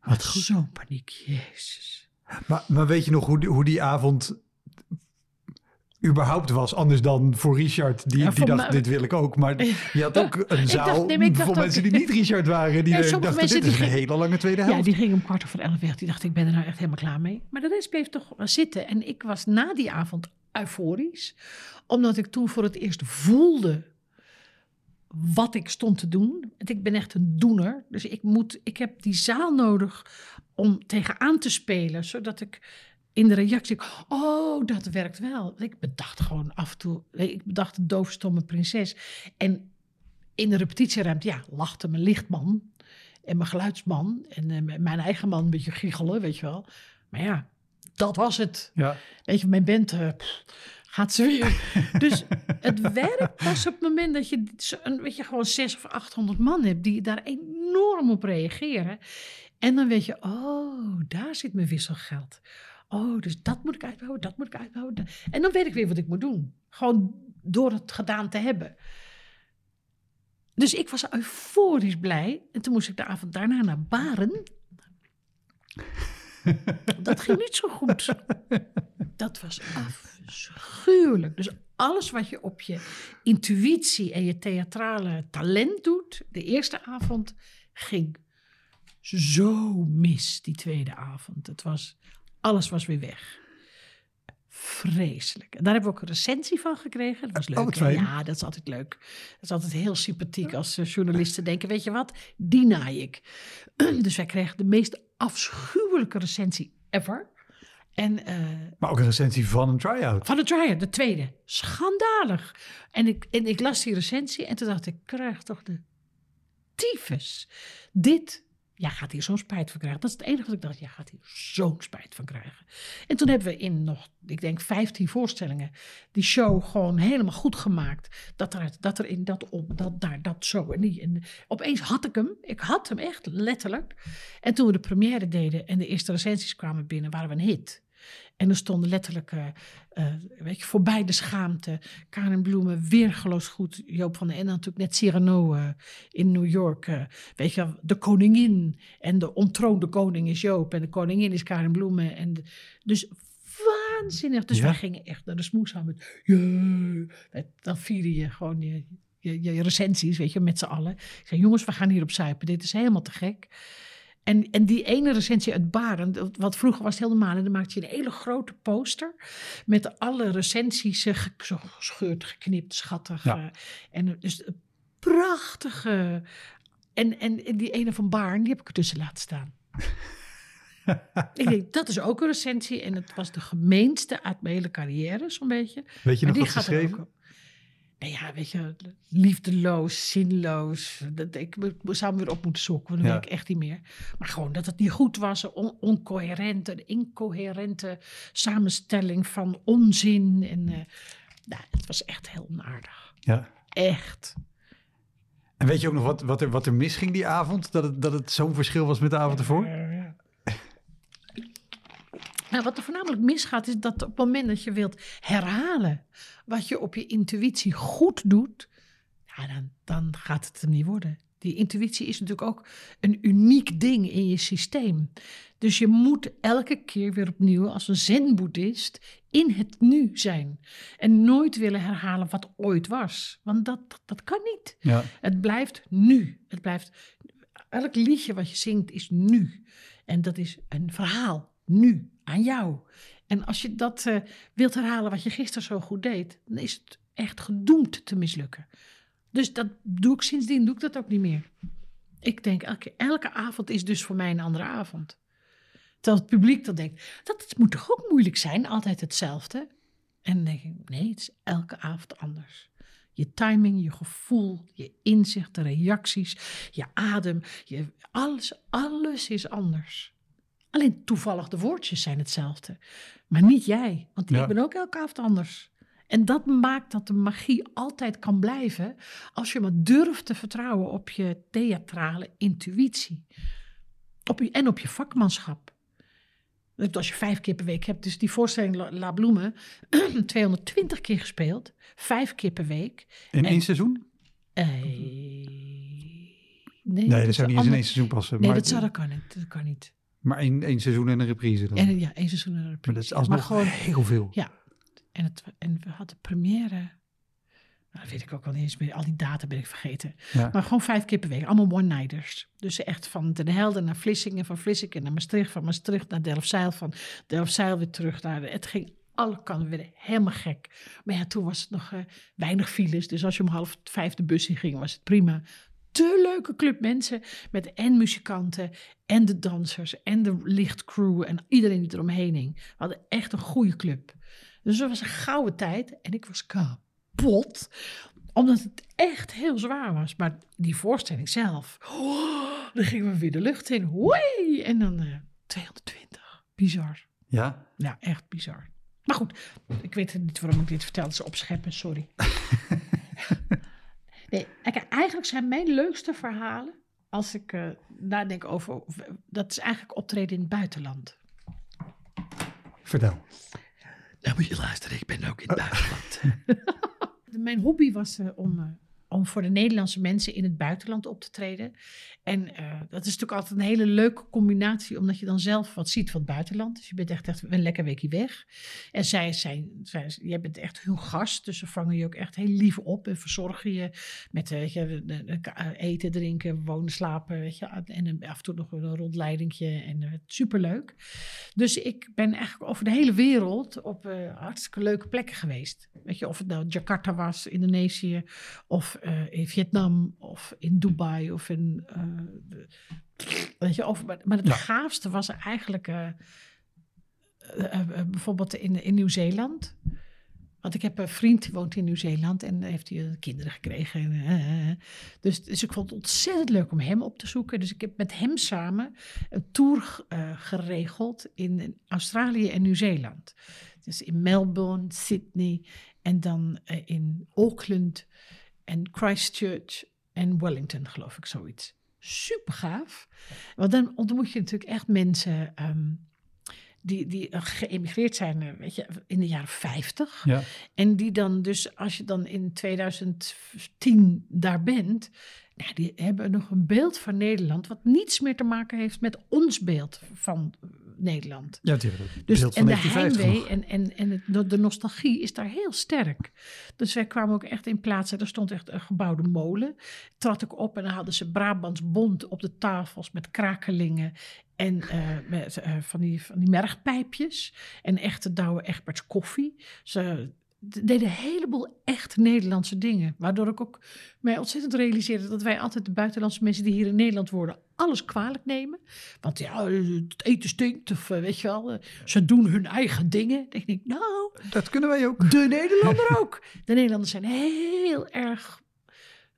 Wat zo'n paniek, jezus. Maar, maar weet je nog hoe die, hoe die avond überhaupt was? Anders dan voor Richard, die, Ja, die dacht, dit wil ik ook. Maar je had ook een zaal dacht- nee, ook- mensen die niet Richard waren. Die Ja, sommige dachten, dit is een hele lange tweede helft. Ja, die ging om kwart over elf weg. Die dacht, ik ben er nou echt helemaal klaar mee. Maar de rest bleef toch zitten. En ik was na die avond euforisch. Omdat ik toen voor het eerst voelde wat ik stond te doen. Want ik ben echt een doener. Dus ik, moet, ik heb die zaal nodig om tegenaan te spelen. Zodat ik in de reactie... Oh, dat werkt wel. Ik bedacht gewoon af en toe... Ik bedacht een doofstomme prinses. En in de repetitieruimte, ja, lachte mijn lichtman en mijn geluidsman en eh, mijn eigen man een beetje giechelen, weet je wel. Maar ja, dat was het. Ja. Weet je, mijn band eh, pff, gaat ze weer. dus het werkt pas op het moment dat je, een- weet je gewoon zes of achthonderd man hebt die daar enorm op reageren. En dan weet je, oh, daar zit mijn wisselgeld. Oh, dus dat moet ik uitbouwen, dat moet ik uitbouwen. En dan weet ik weer wat ik moet doen. Gewoon door het gedaan te hebben. Dus ik was euforisch blij. En toen moest ik de avond daarna naar Baren. Dat ging niet zo goed. Dat was afschuwelijk. Dus alles wat je op je intuïtie en je theatrale talent doet, de eerste avond, ging zo mis, die tweede avond. Het was, alles was weer weg. Vreselijk. En daar hebben we ook een recensie van gekregen. Dat was leuk. Oh, fijn. ja, dat is altijd leuk. Dat is altijd heel sympathiek als eh, journalisten denken: weet je wat, die naai ik. Dus wij kregen de meest afschuwelijke recensie ever. En eh, Maar ook een recensie van een try-out. van de Dryer, de tweede. Schandalig. En ik, en ik las die recensie en toen dacht ik, krijg toch de tyfus. Dit, ja, gaat hier zo'n spijt van krijgen. Dat is het enige wat ik dacht, ja, gaat hier zo'n spijt van krijgen. En toen hebben we in nog, ik denk, 15 voorstellingen die show gewoon helemaal goed gemaakt. Dat er, dat er in dat op, dat daar, dat zo en die. En opeens had ik hem. Ik had hem echt, letterlijk. En toen we de première deden en de eerste recensies kwamen binnen, waren we een hit. En er stonden letterlijk, eh, eh, weet je, voorbij de schaamte. Karin Bloemen, weergeloos goed. Joop van den Ende natuurlijk net Cyrano eh, in New York. weet je, de koningin. En de ontroonde koning is Joop. En de koningin is Karin Bloemen. En de- dus waanzinnig. Dus Ja. wij gingen echt naar de smoes aan met... Dan vierde je gewoon je, je, je recensies, weet je, met z'n allen. Ik zei, jongens, we gaan hier op zuipen. Dit is helemaal te gek. En, en die ene recensie uit Baren, wat vroeger was het heel normaal. En dan maakte je een hele grote poster met alle recensies eh, ge- gescheurd, geknipt, schattig. Ja. eh, en dus een prachtige. En, en die ene van Baarn, die heb ik ertussen laten staan. ik denk, dat is ook een recensie. En het was de gemeenste uit mijn hele carrière, zo'n beetje. Weet je Maar nog wat ze ja, weet je, liefdeloos, zinloos. Dat, ik zou hem weer op moeten zoeken, want dat Ja. weet ik echt niet meer. Maar gewoon dat het niet goed was, een on oncoherente, een incoherente samenstelling van onzin. En eh, nou, het was echt heel onaardig. Ja. Echt. En weet je ook nog wat, wat, er, wat er misging die avond? Dat het, dat het zo'n verschil was met de avond ervoor? Nou, wat er voornamelijk misgaat, is dat op het moment dat je wilt herhalen wat je op je intuïtie goed doet, ja, dan, dan gaat het hem niet worden. Die intuïtie is natuurlijk ook een uniek ding in je systeem. Dus je moet elke keer weer opnieuw als een zen-boeddhist in het nu zijn. En nooit willen herhalen wat ooit was. Want dat, dat kan niet. Ja. Het blijft nu. Het blijft, elk liedje wat je zingt is nu. En dat is een verhaal, nu, aan jou. En als je dat eh, wilt herhalen wat je gisteren zo goed deed, dan is het echt gedoemd te mislukken. Dus dat doe ik sindsdien, doe ik dat ook niet meer. Ik denk, elke, elke avond is dus voor mij een andere avond. Terwijl het publiek dan denkt, dat moet toch ook moeilijk zijn, altijd hetzelfde? En dan denk ik, nee, het is elke avond anders. Je timing, je gevoel, je inzicht, de reacties, je adem, je, alles, alles is anders. Alleen toevallig de woordjes zijn hetzelfde. Maar niet jij, want Ja. ik ben ook elke avond anders. En dat maakt dat de magie altijd kan blijven als je maar durft te vertrouwen op je theatrale intuïtie. Op je, en op je vakmanschap. Als je vijf keer per week hebt, dus die voorstelling La, Bloemen, 220 keer gespeeld, vijf keer per week. In En- één seizoen? Eh, nee, Nee, dat zou niet in één seizoen passen. Nee, maar, dat, zou, dat kan niet. Dat kan niet. Maar één, één seizoen en een reprise dan. En ja, één seizoen en een maar dat is reprise. alsnog Maar gewoon, heel veel. ja. En, het, en we hadden première. Nou, dat weet ik ook al niet eens meer. Al die data ben ik vergeten. Ja. Maar gewoon vijf keer per week. Allemaal one-nighters. Dus echt van Den Helder naar Vlissingen. Van Vlissingen naar Maastricht. Van Maastricht naar Delfzijl. Van Delfzijl weer terug naar... Het ging alle kanten weer helemaal gek. Maar ja, toen was het nog eh, weinig files. Dus als je om half vijf de bus in ging, was het prima. Te leuke club mensen. Met en muzikanten. En de dansers. En de lichtcrew. En iedereen die eromheen hing. We hadden echt een goede club. Dus het was een gouden tijd. En ik was kapot omdat het echt heel zwaar was. Maar die voorstelling zelf. oh, dan gingen we weer de lucht in. Wee! En dan eh 220. Bizar. Ja? Ja, echt bizar. Maar goed, ik weet niet waarom ik dit vertel. Dat is opscheppen, sorry. nee, eigenlijk zijn mijn leukste verhalen. Als ik eh, nadenk over. Dat is eigenlijk optreden in het buitenland. Vertel. Nou moet je luisteren, ik ben ook in het buitenland. Mijn hobby was eh, om, eh, om voor de Nederlandse mensen in het buitenland op te treden. En eh, dat is natuurlijk altijd een hele leuke combinatie, omdat je dan zelf wat ziet van het buitenland. Dus je bent echt, echt een lekker weekje weg. En zij zijn, zij, bent echt hun gast, dus ze vangen je ook echt heel lief op en verzorgen je met eh, de- eten, drinken, wonen, slapen. Weet je, en af en toe nog een rondleidingje en uh, superleuk. Dus ik ben eigenlijk over de hele wereld op eh, hartstikke leuke plekken geweest. Weet je, of het nou Jakarta was, Indonesië, of eh, in Vietnam, of in Dubai, of in. eh, de- weet je, of, maar, maar het Ja. gaafste was eigenlijk eh, eh, eh, bijvoorbeeld in, in Nieuw-Zeeland. Want ik heb een vriend die woont in Nieuw-Zeeland en heeft hij eh, kinderen gekregen. En, eh, eh. dus, dus ik vond het ontzettend leuk om hem op te zoeken. Dus ik heb met hem samen een tour eh, geregeld in Australië en Nieuw-Zeeland. Dus in Melbourne, Sydney en dan eh, in Auckland en Christchurch en Wellington, geloof ik, zoiets. Super gaaf. Want dan ontmoet je natuurlijk echt mensen ehm, die, die eh, geëmigreerd zijn, eh, weet je, in de jaren 50. Ja. En die dan dus, als je dan in 2010 daar bent, nou, die hebben nog een beeld van Nederland wat niets meer te maken heeft met ons beeld van Nederland. Ja, het Dus, en de 1950 heimwee en, en, en het, de, de nostalgie is daar heel sterk. Dus wij kwamen ook echt in plaatsen, er stond echt een gebouwde molen. Trad ik op en dan hadden ze Brabants bond op de tafels met krakelingen. En eh, met, eh, van, die, van die mergpijpjes. En echte Douwe Egberts koffie. Ze, d- deden een heleboel echt Nederlandse dingen. Waardoor ik ook mij ontzettend realiseerde dat wij altijd de buitenlandse mensen die hier in Nederland worden, alles kwalijk nemen. Want ja, het eten stinkt, of eh, weet je wel, eh, ze doen hun eigen dingen. Dan denk ik, nou, Dat kunnen wij ook. de Nederlander ook. De Nederlanders zijn heel erg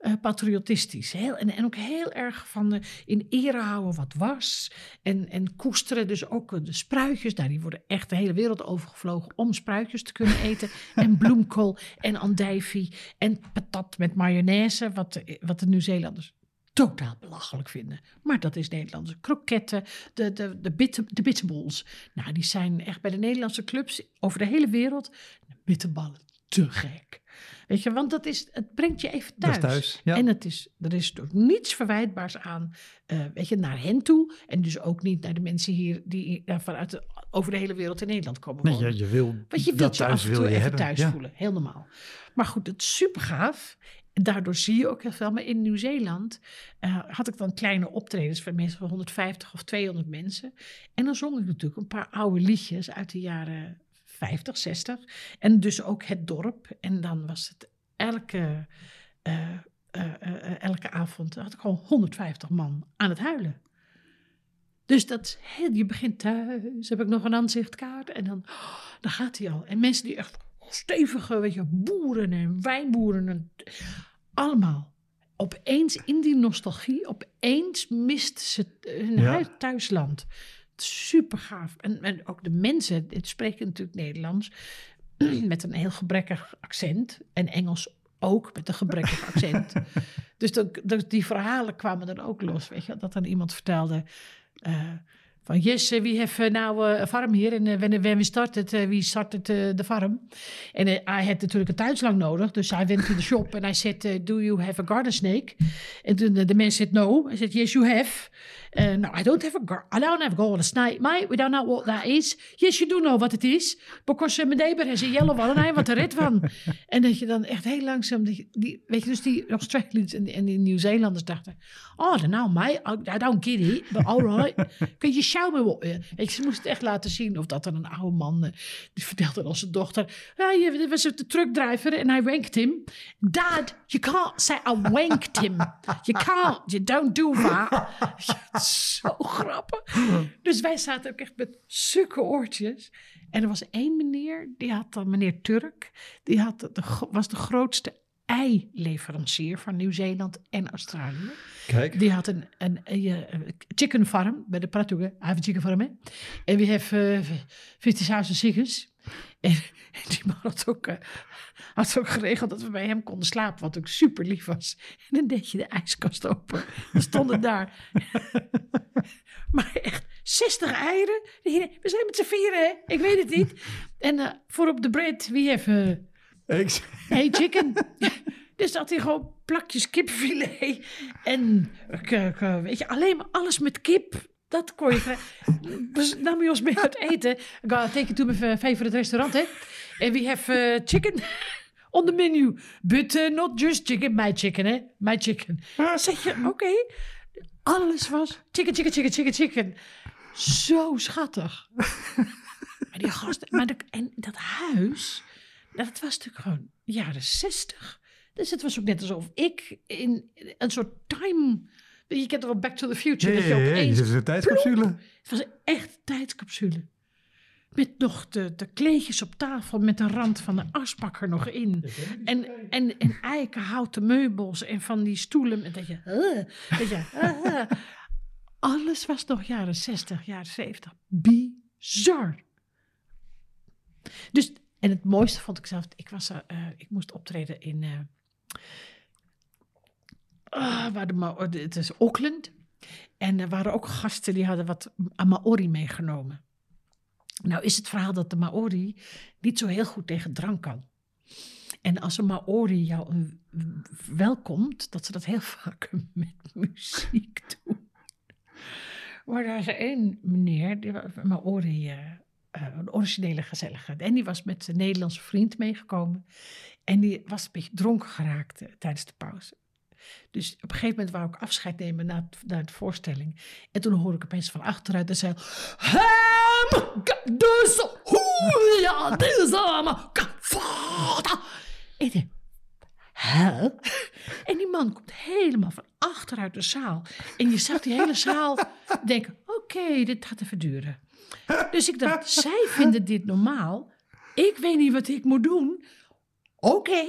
eh, patriotistisch. Heel, en, en ook heel erg van eh, in ere houden wat was. En, en koesteren dus ook eh, de spruitjes. Nou, die worden echt de hele wereld overgevlogen om spruitjes te kunnen eten. en bloemkool en andijvie en patat met mayonaise. Wat, de- wat de Nieuw-Zeelanders totaal belachelijk vinden. Maar dat is Nederlandse kroketten, de, de, de, bitter, de bitterballs. Nou, die zijn echt bij de Nederlandse clubs over de hele wereld. De bitterballen, te gek. Weet je, want dat is, het brengt je even thuis. is thuis, ja. En het is, er is dus niets verwijtbaars aan, eh, weet je, naar hen toe. En dus ook niet naar de mensen hier die eh, vanuit de, over de hele wereld in Nederland komen Nee, je, je wil Want je wilt dat je thuis af en toe je even hebben. thuis ja. voelen. Heel normaal. Maar goed, het is super gaaf. Daardoor zie je ook heel veel. Maar in Nieuw-Zeeland eh, had ik dan kleine optredens van mensen van 150 of 200 mensen. En dan zong ik natuurlijk een paar oude liedjes uit de jaren 50, 60. En dus ook het dorp. En dan was het elke, eh, eh, eh, elke avond had ik gewoon 150 man aan het huilen. Dus dat je begint thuis, heb ik nog een aanzichtkaart en dan, oh, dan gaat hij al. En mensen die echt stevige, weet je, boeren en wijnboeren, en, allemaal. Opeens in die nostalgie, opeens mist ze hun Ja. huis, thuisland. Super gaaf. En, en ook de mensen, dit spreken natuurlijk Nederlands, met een heel gebrekkig accent. En Engels ook met een gebrekkig accent. dus, dat- die verhalen kwamen dan ook los. Weet je, dat dan iemand vertelde. eh, van yes, eh, we have uh, now uh, a farm here. En when, when we started, we started the farm. En I had natuurlijk een tuinslang nodig. Dus I went to the shop and I said, uh, do you have a garden snake? En toen de man said no. I said, yes, you have. Uh, no, I don't have a gar I don't have a garden snake, mate. We don't know what that is. Yes, you do know what it is. Because uh, my neighbor has a yellow one and I want er red van. en dat je dan echt heel langzaam, die, die, weet je, dus die Australiërs en, en die Nieuw-Zeelanders dachten, oh, don't know, mate. I, I don't get it, but all right. Can you show me what? Weet je, ze moesten echt laten zien of dat dan een oude man, uh, die vertelde aan zijn dochter, ja, je was de truckdriver en I wanked him. Dad, you can't say I wanked him. You can't, you don't do that. Zo grappig. Dus wij zaten ook echt met sukke oortjes. En er was één meneer, die had dan meneer Turk, die had de, was de grootste eileverancier van Nieuw-Zeeland en Australië. Kijk. Die had een, een, een, een chicken farm bij de Pratoga. Hij heeft een chicken farm, hè. En we hebben uh, 50.000 chickens. En, en die man had ook, eh, had ook geregeld dat we bij hem konden slapen, wat ook super lief was. En dan deed je de ijskast open. Dan stonden daar. maar echt 60 eieren. We zijn met z'n vieren, hè? Ik weet het niet. En eh, voor op de bread, wie heeft... eh, Ik- Hey chicken. dus dat hij gewoon plakjes kipfilet. En weet je, alleen maar alles met kip. Dat kon je. Dus nam je ons mee uit eten. Ik ga take you to my favorite restaurant, hè. En we have eh, chicken on the menu. But eh, not just chicken, my chicken, hè. My chicken. Zeg je, oké. Alles was chicken, chicken, chicken, chicken, chicken. Zo schattig. maar die gasten, maar de- en dat huis, dat was natuurlijk gewoon jaren zestig. Dus het was ook net alsof ik in een soort time... Je kent wel Back to the Future? Ja, dat je opeens... een tijdscapsule. Het was een echt tijdscapsule. Met nog de, de kleedjes op tafel met de rand van de asbak er nog in. En, en, en eikenhouten meubels en van die stoelen. Met dat je, uh, dat je, uh, alles was nog jaren 60, jaren 70. Bizar. Dus, en het mooiste vond ik zelf, ik, was, eh, ik moest optreden in, ah, het is Auckland. En er waren ook gasten die hadden wat Maori meegenomen. Nou is het verhaal dat de Maori niet zo heel goed tegen drank kan. En als een Maori jou welkomt, dat ze dat heel vaak met muziek doen. Maar daar is één meneer, die Maori, eh, eh, een originele gezellige. En die was met zijn Nederlandse vriend meegekomen. En die was een beetje dronken geraakt eh, tijdens de pauze. Dus op een gegeven moment wou ik afscheid nemen na, het- na de voorstelling. En toen hoorde ik opeens van achteruit en zei... Hem! Dus hoe ja, dus allemaal... Hè? En die man komt helemaal van achteruit de zaal. En je zag die hele zaal denken, oké, dit gaat even duren. Dus ik dacht, zij vinden dit normaal. Ik weet niet wat ik moet doen. Oké.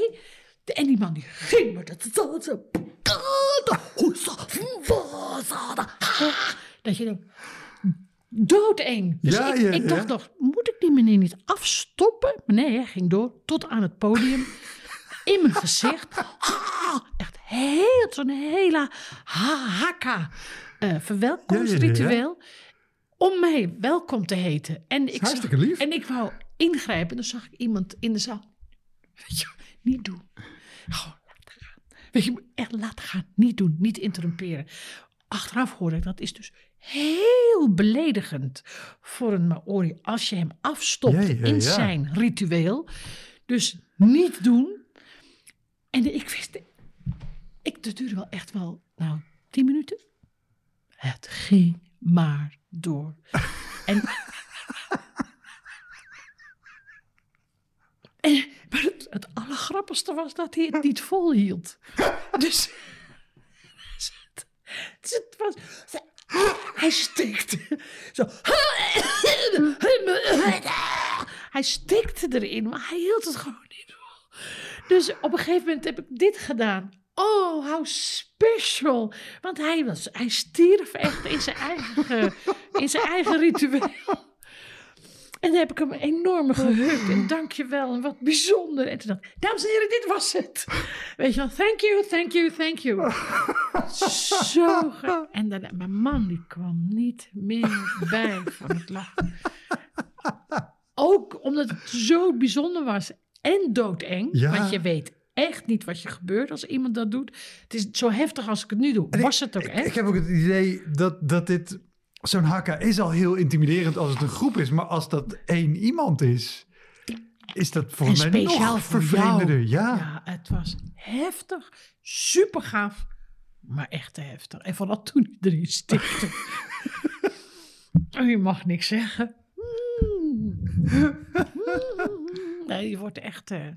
En die man die ging met het zo. Dat je denkt, doodeng. Dus Ja, ik, ja, ik dacht ja. nog, moet ik die meneer niet afstoppen? Maar nee, hij ging door tot aan het podium. In mijn gezicht. Echt heel, zo'n hele ha- hakka eh verwelkomstritueel. Om mij welkom te heten. En ik, zag, hartstikke lief. en ik wou ingrijpen. En dan zag ik iemand in de zaal. Weet je, niet doen. Weet je, echt laten gaan. Niet doen, niet interrumperen. Achteraf hoorde ik dat is dus heel beledigend voor een Maori als je hem afstopt in ja. zijn ritueel. Dus niet doen. En ik wist, ik, dat duurde wel echt wel, nou, tien minuten. Het ging maar door. En, het, allergrappigste was dat hij het niet volhield. Dus, dus het was, hij stikte. Zo. Hij stikte erin, maar hij hield het gewoon niet vol. Dus op een gegeven moment heb ik dit gedaan. Oh, how special. Want hij, was, hij stierf echt in zijn eigen, in zijn eigen ritueel. En dan heb ik hem enorm gehukt. En dankjewel, en wat bijzonder. En toen dacht ik, dames en heren, dit was het. Weet je wel, thank you, thank you, thank you. Zo. ge- En dan, mijn man, die kwam niet meer bij van het lachen. Ook omdat het zo bijzonder was en doodeng. Ja. Want je weet echt niet wat je gebeurt als iemand dat doet. Het is zo heftig als ik het nu doe. Was het ook Ik, echt? ik heb ook het idee dat, dat dit... Zo'n hakka is al heel intimiderend als het een groep is. Maar als dat één iemand is... Is dat en volgens mij speciaal nog voor vervreemdender. Ja. ja, het was heftig. Super gaaf. Maar echt te heftig. En vooral toen erin stikte. oh, je mag niks zeggen. Nee, je wordt echt, eh,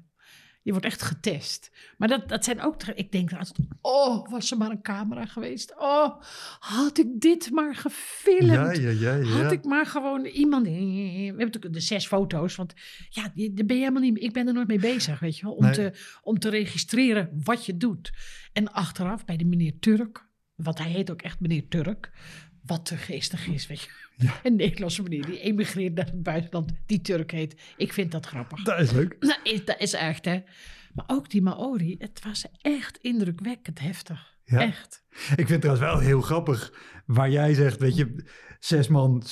je wordt echt getest. Maar dat, dat zijn ook... Ik denk altijd, oh, was er maar een camera geweest. Oh, had ik dit maar gefilmd. Ja, ja, ja, ja. Had ik maar gewoon iemand. We hebben natuurlijk de zes foto's. Want ja, daar ben je helemaal niet. Ik ben er nooit mee bezig, weet je wel. Om, Nee. te, om te registreren wat je doet. En achteraf bij de meneer Turk. Want hij heet ook echt meneer Turk. Wat te geestig is, weet je. Een Nederlandse meneer die emigreert naar het buitenland. Die Turk heet. Ik vind dat grappig. Dat is leuk. Nou, is, dat is echt, hè. Maar ook die Maori. Het was echt indrukwekkend heftig. Ja. Echt. Ik vind het trouwens wel heel grappig waar jij zegt, weet je, zes man,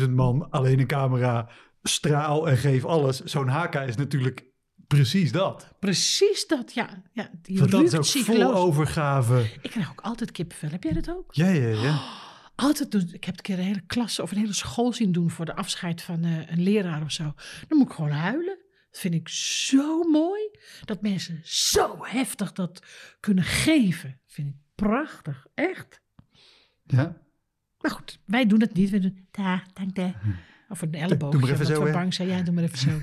60.000 man, alleen een camera, straal en geef alles. Zo'n haka is natuurlijk precies dat. Precies dat, ja. ja die Want dat is ook vol overgave. Ik krijg ook altijd kippenvel. Heb jij dat ook? Ja, ja, ja. Altijd doen. Ik heb een keer een hele klas of een hele school zien doen voor de afscheid van eh, een leraar of zo. Dan moet ik gewoon huilen. Dat vind ik zo mooi. Dat mensen zo heftig dat kunnen geven. Vind ik prachtig. Echt. ja. Maar goed, wij doen het niet. We doen daar, dank je. Of een elleboogje. Doe maar even zo, bang zijn. Ja, doe maar even zo.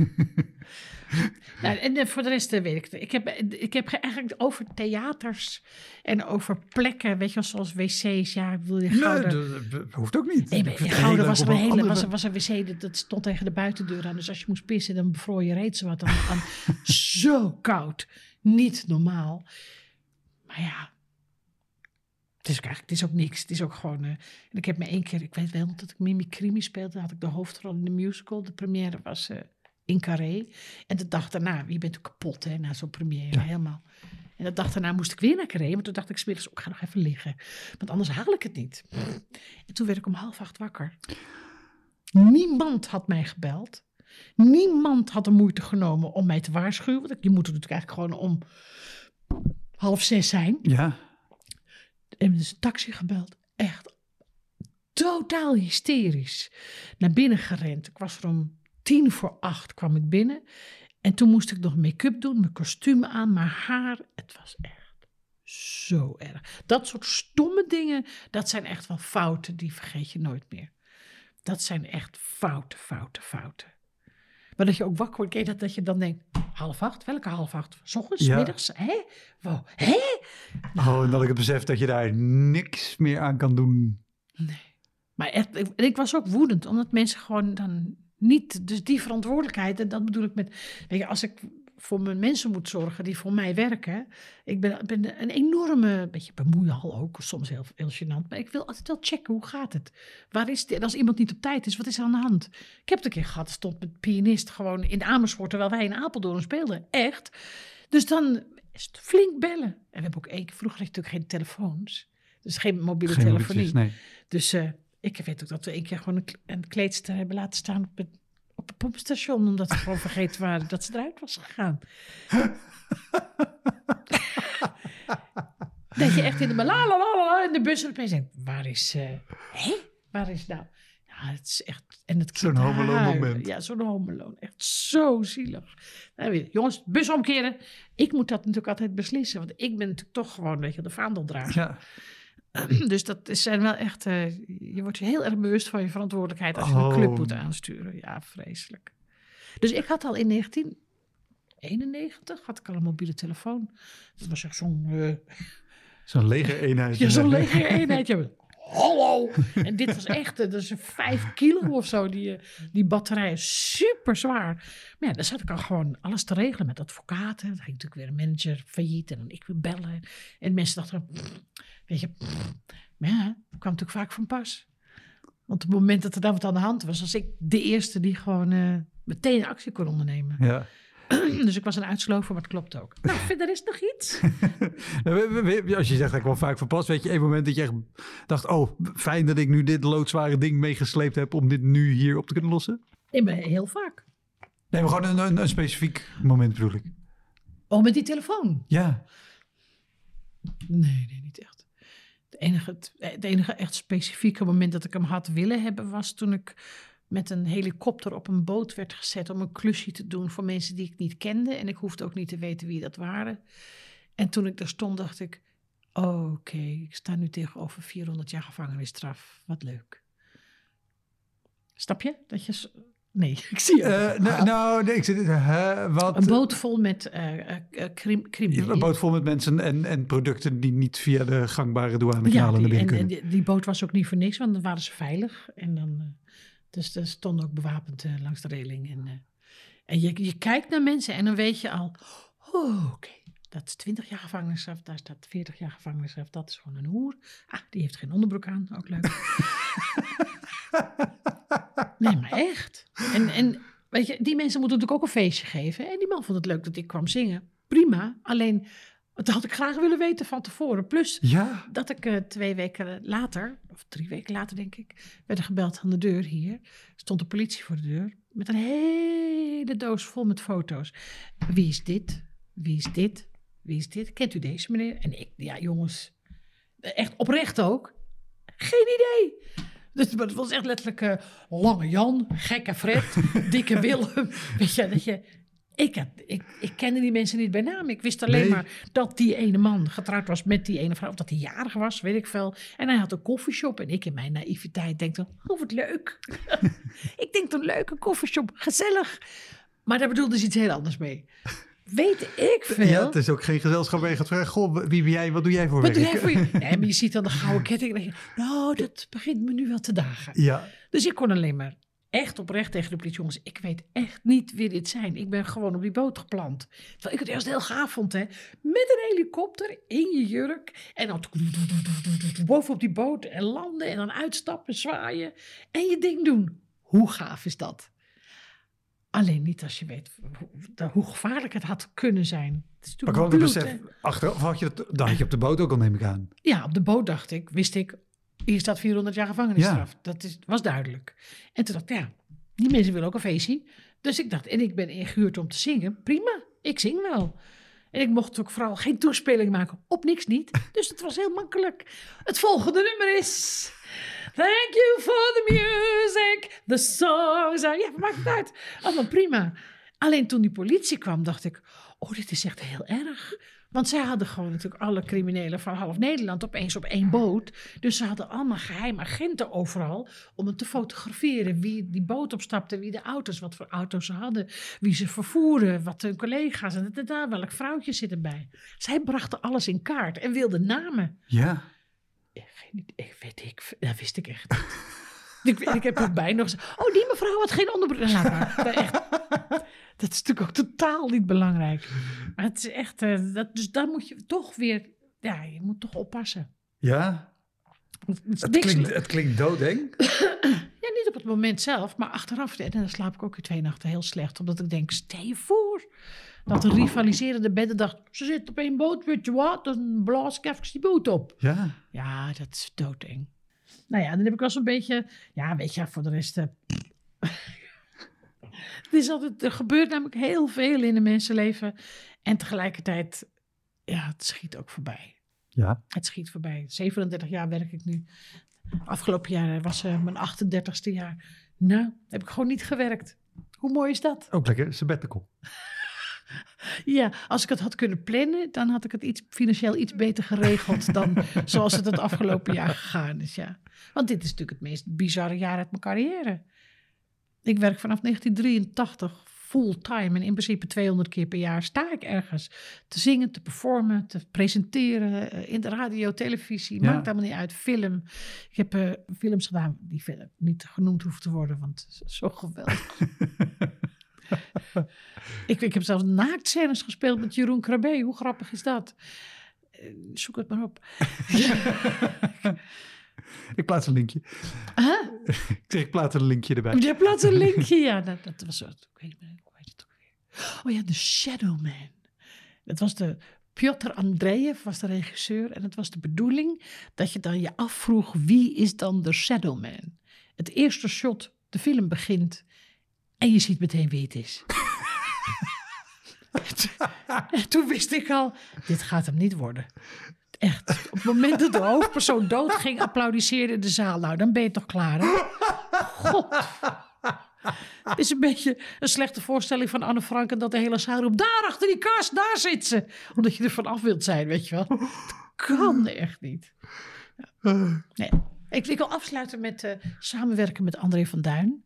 nou, en eh, voor de rest eh, weet ik het. Ik heb, ik heb ge- eigenlijk over theaters en over plekken, weet je wel, zoals wc's. Ja, ik je Nee, gouden... dat, dat hoeft ook niet. Nee, Gouden was er een hele andere- was er, was een wc, dat, stond tegen de buitendeur aan. Dus als je moest pissen, dan bevroor je reeds wat. Dan, zo koud. Niet normaal. Maar ja, het is ook eigenlijk het is ook niks. Het is ook gewoon... eh, en ik heb me één keer... Ik weet wel dat ik Mimi Crimi speelde. Had ik de hoofdrol in de musical. De première was eh, in Carré. En de dag daarna... Je bent ook kapot, hè, na zo'n première. Helemaal. En de dag daarna moest ik weer naar Carré. Maar toen dacht ik smiddags, oh, ik ga nog even liggen. Want anders haal ik het niet. En toen werd ik om half acht wakker. Niemand had mij gebeld. Niemand had de moeite genomen om mij te waarschuwen. Want je moet er natuurlijk eigenlijk gewoon om half zes zijn. Ja, En dus een taxi gebeld. Echt totaal hysterisch. Naar binnen gerend. Ik was er om tien voor acht kwam ik binnen. En toen moest ik nog make-up doen, mijn kostuum aan, mijn haar. Het was echt zo erg. Dat soort stomme dingen, dat zijn echt wel fouten, die vergeet je nooit meer. Dat zijn echt fouten, fouten, fouten. Maar dat je ook wakker wordt, ken je dat, dat je dan denkt, half acht? Welke half acht? 's ochtends, Ja. middags? Hè? Wow. Hè? Oh, en dat ik het besef dat je daar niks meer aan kan doen. Maar echt, ik was ook woedend, omdat mensen gewoon dan niet, dus die verantwoordelijkheid, en dat bedoel ik met, weet je, als ik voor mijn mensen moet zorgen die voor mij werken, ik ben, ben een enorme, beetje bemoeial ook, soms heel, heel gênant, maar ik wil altijd wel checken, hoe gaat het? Waar is? En als iemand niet op tijd is, wat is er aan de hand? Ik heb het een keer gehad, stond met pianist gewoon in Amersfoort, terwijl wij in Apeldoorn speelden, echt. Dus dan is het flink bellen. En we hebben ook één keer, vroeger had je natuurlijk geen telefoons, dus geen mobiele Geen telefonie. mobieltjes, nee. Dus eh, ik weet ook dat we een keer gewoon een, een kleedster hebben laten staan op het, op het pompstation. Omdat ze gewoon vergeten waren dat ze eruit was gegaan. dat je echt in de la la la la in de bus en opeens denkt, waar is, hé, waar is nou? Ja, het is echt, en het Zo'n Home Alone huilen. moment. Ja, zo'n home alone. Echt zo zielig. Nou, weer, jongens, bus omkeren. Ik moet dat natuurlijk altijd beslissen. Want ik ben natuurlijk toch gewoon, weet je, de vaandeldrager. Ja. Dus dat is- zijn wel echt. eh, je wordt je heel erg bewust van je verantwoordelijkheid als je Oh. een club moet aansturen. Ja, vreselijk. Dus ik had al in 1991 had ik al een mobiele telefoon. Dat was echt zo'n. eh, Zo'n lege eenheid. ja, zo'n lege eenheidje. Hallo! En dit was echt, eh, dat is een vijf kilo of zo, die, die batterij. Super zwaar. Maar ja, dan zat ik al gewoon alles te regelen met advocaten. Dan ging natuurlijk weer een manager failliet en dan ik weer bellen. En mensen dachten, pff, weet je, pff. maar ja, dat kwam natuurlijk vaak van pas. Want op het moment dat er dan wat aan de hand was, was ik de eerste die gewoon eh, meteen actie kon ondernemen. Ja. Dus ik was een uitslover, maar het klopt ook. Nou, verder is nog iets. Nou, Als je zegt dat ik wel vaak verpast, weet je, een moment dat je echt dacht, oh, fijn dat ik nu dit loodzware ding meegesleept heb om dit nu hier op te kunnen lossen? Ben heel vaak. Nee, maar gewoon een, een, een specifiek moment bedoel ik. Oh, met die telefoon? Ja. Nee, nee, niet echt. Enige, het, enige echt specifieke moment dat ik hem had willen hebben was toen ik met een helikopter op een boot werd gezet om een klusje te doen voor mensen die ik niet kende. En ik hoefde ook niet te weten wie dat waren. En toen ik daar stond, dacht ik: oké, ik sta nu tegenover 400 jaar gevangenisstraf. Wat leuk. Snap je? Dat je. S- Nee, ik zie. Eh, nou, nou, nee, ik zit. wat? een boot vol met eh eh, eh, criminelen. Een boot vol met mensen en, en producten die niet via de gangbare Ja, douanekanalen naar die, binnen en, en kunnen. die, die boot was ook niet voor niks, want dan waren ze veilig. En dan, eh, dus er stonden ook bewapend eh, langs de reling. En, eh, en je, je kijkt naar mensen en dan weet je al, oh, oké, dat is 20 jaar gevangenisstraf, daar staat 40 jaar gevangenisstraf, dat is gewoon een hoer. Ah, die heeft geen onderbroek aan, ook leuk. nee, maar echt. En, en weet je, die mensen moeten natuurlijk ook een feestje geven. En die man vond het leuk dat ik kwam zingen. Prima, alleen dat had ik graag willen weten van tevoren. Plus, Ja, dat ik eh, twee weken later, of drie weken later denk ik, werd er gebeld aan de deur hier. Stond de politie voor de deur met een hele doos vol met foto's. Wie is dit? Wie is dit? Wie is dit? Kent u deze meneer? En ik, ja jongens, echt oprecht ook. Geen idee. Dus maar het was echt letterlijk eh, Lange Jan, Gekke Fred, Dikke Willem. Weet je, dat je... Ik, had, ik, ik kende die mensen niet bij naam. Ik wist alleen Nee. maar dat die ene man getrouwd was met die ene vrouw. Of dat hij jarig was, weet ik veel. En hij had een koffieshop. En ik in mijn naïviteit denk dan, oh wat leuk. ik denk een leuke koffieshop, gezellig. Maar daar bedoelde ze iets heel anders mee. Weet ik veel. ja, het is ook geen gezelschap waar je gaat vragen, goh, wie ben jij, wat doe jij voor Wat doe werk? jij voor je? Nee, maar je ziet dan de gouden ketting. En denk je, nou, dat begint me nu wel te dagen. Ja, Dus ik kon alleen maar echt oprecht tegen de politie, jongens, ik weet echt niet wie dit zijn. Ik ben gewoon op die boot geplant. Terwijl ik het eerst heel gaaf vond, hè. Met een helikopter in je jurk. En dan bovenop die boot en landen en dan uitstappen, zwaaien. En je ding doen. Hoe gaaf is dat? Alleen niet als je weet hoe, hoe gevaarlijk het had kunnen zijn. Het maar gewoon het besef, achteraf had je dan had je op de boot ook al, neem ik aan. Ja, op de boot dacht ik, wist ik, hier staat 400 jaar gevangenisstraf. Dat is, was duidelijk. En toen dacht ik, ja, die mensen willen ook een feestje. Dus ik dacht, en ik ben ingehuurd om te zingen. Prima, ik zing wel. En ik mocht ook vooral geen toespeling maken, op niks niet. Dus het was heel makkelijk. Het volgende nummer is... Thank you for the music, the songs. Ja, maakt het uit. Allemaal prima. Alleen toen die politie kwam, dacht ik: Oh, dit is echt heel erg. Want zij hadden gewoon natuurlijk alle criminelen van half Nederland opeens op één boot. Dus ze hadden allemaal geheime agenten overal om het te fotograferen. Wie die boot opstapte, wie de auto's, wat voor auto's ze hadden, wie ze vervoeren, wat hun collega's en daar welk vrouwtje zit erbij. Zij brachten alles in kaart en wilden namen. Ja. Ik, weet niet, ik weet ik, dat wist ik echt niet. ik, ik heb erbij nog gezegd, oh die mevrouw had geen onderbroek. Laat maar. Dat, echt, dat is natuurlijk ook totaal niet belangrijk. Maar het is echt, eh, dat, dus daar moet je toch weer, ja, je moet toch oppassen. Ja. Het, Het klinkt, het klinkt doodeng. ja, niet op het moment zelf, maar achteraf. En dan slaap ik ook in twee nachten heel slecht. Omdat ik denk, stel je voor dat rivaliserende bedden dacht... ze zit op één boot, weet je wat, dan blaas ik even die boot op. Ja. Ja, dat is doodeng. Nou ja, dan heb ik wel zo'n beetje... Ja, weet je, voor de rest... eh, het is altijd, er gebeurt namelijk heel veel in een mensenleven. En tegelijkertijd, ja, het schiet ook voorbij. Ja. Het schiet voorbij. 37 jaar werk ik nu. Afgelopen jaar was eh, mijn 38ste jaar. Nou, heb ik gewoon niet gewerkt. Hoe mooi is dat? Ook lekker sabbatical. Ja, als ik het had kunnen plannen, dan had ik het iets, financieel iets beter geregeld dan zoals het het afgelopen jaar gegaan is. Ja. Want dit is natuurlijk het meest bizarre jaar uit mijn carrière. Ik werk vanaf 1983 fulltime en in principe 200 keer per jaar sta ik ergens te zingen, te performen, te presenteren eh, in de radio, televisie, Ja. maakt allemaal niet uit, film. Ik heb eh, films gedaan die niet genoemd hoeven te worden, want zo geweldig. ik, ik heb zelfs naaktsscènes gespeeld met Jeroen Krabbe. Hoe grappig is dat? Eh, Zoek het maar op. Ik plaats een linkje. ik zeg, ik plaats een linkje erbij. Je plaatst een linkje. Ja, dat, dat was zo. Ik weet het ook weer? Oh ja, The Shadow Man. Dat was de... Piotr Andreev was de regisseur. En het was de bedoeling dat je dan je afvroeg... wie is dan de Shadow Man? Het eerste shot, de film begint... en je ziet meteen wie het is. En toen wist ik al, dit gaat hem niet worden. Echt. Op het moment dat de hoofdpersoon doodging, applaudisseerde de zaal. Nou, dan ben je toch klaar, hè? God. Het is een beetje een slechte voorstelling van Anne Frank... en dat de hele zaal roept, daar achter die kast, daar zit ze. Omdat je er vanaf wilt zijn, weet je wel. Het kan echt niet. Nee. Ik, ik wil afsluiten met eh, samenwerken met André van Duin.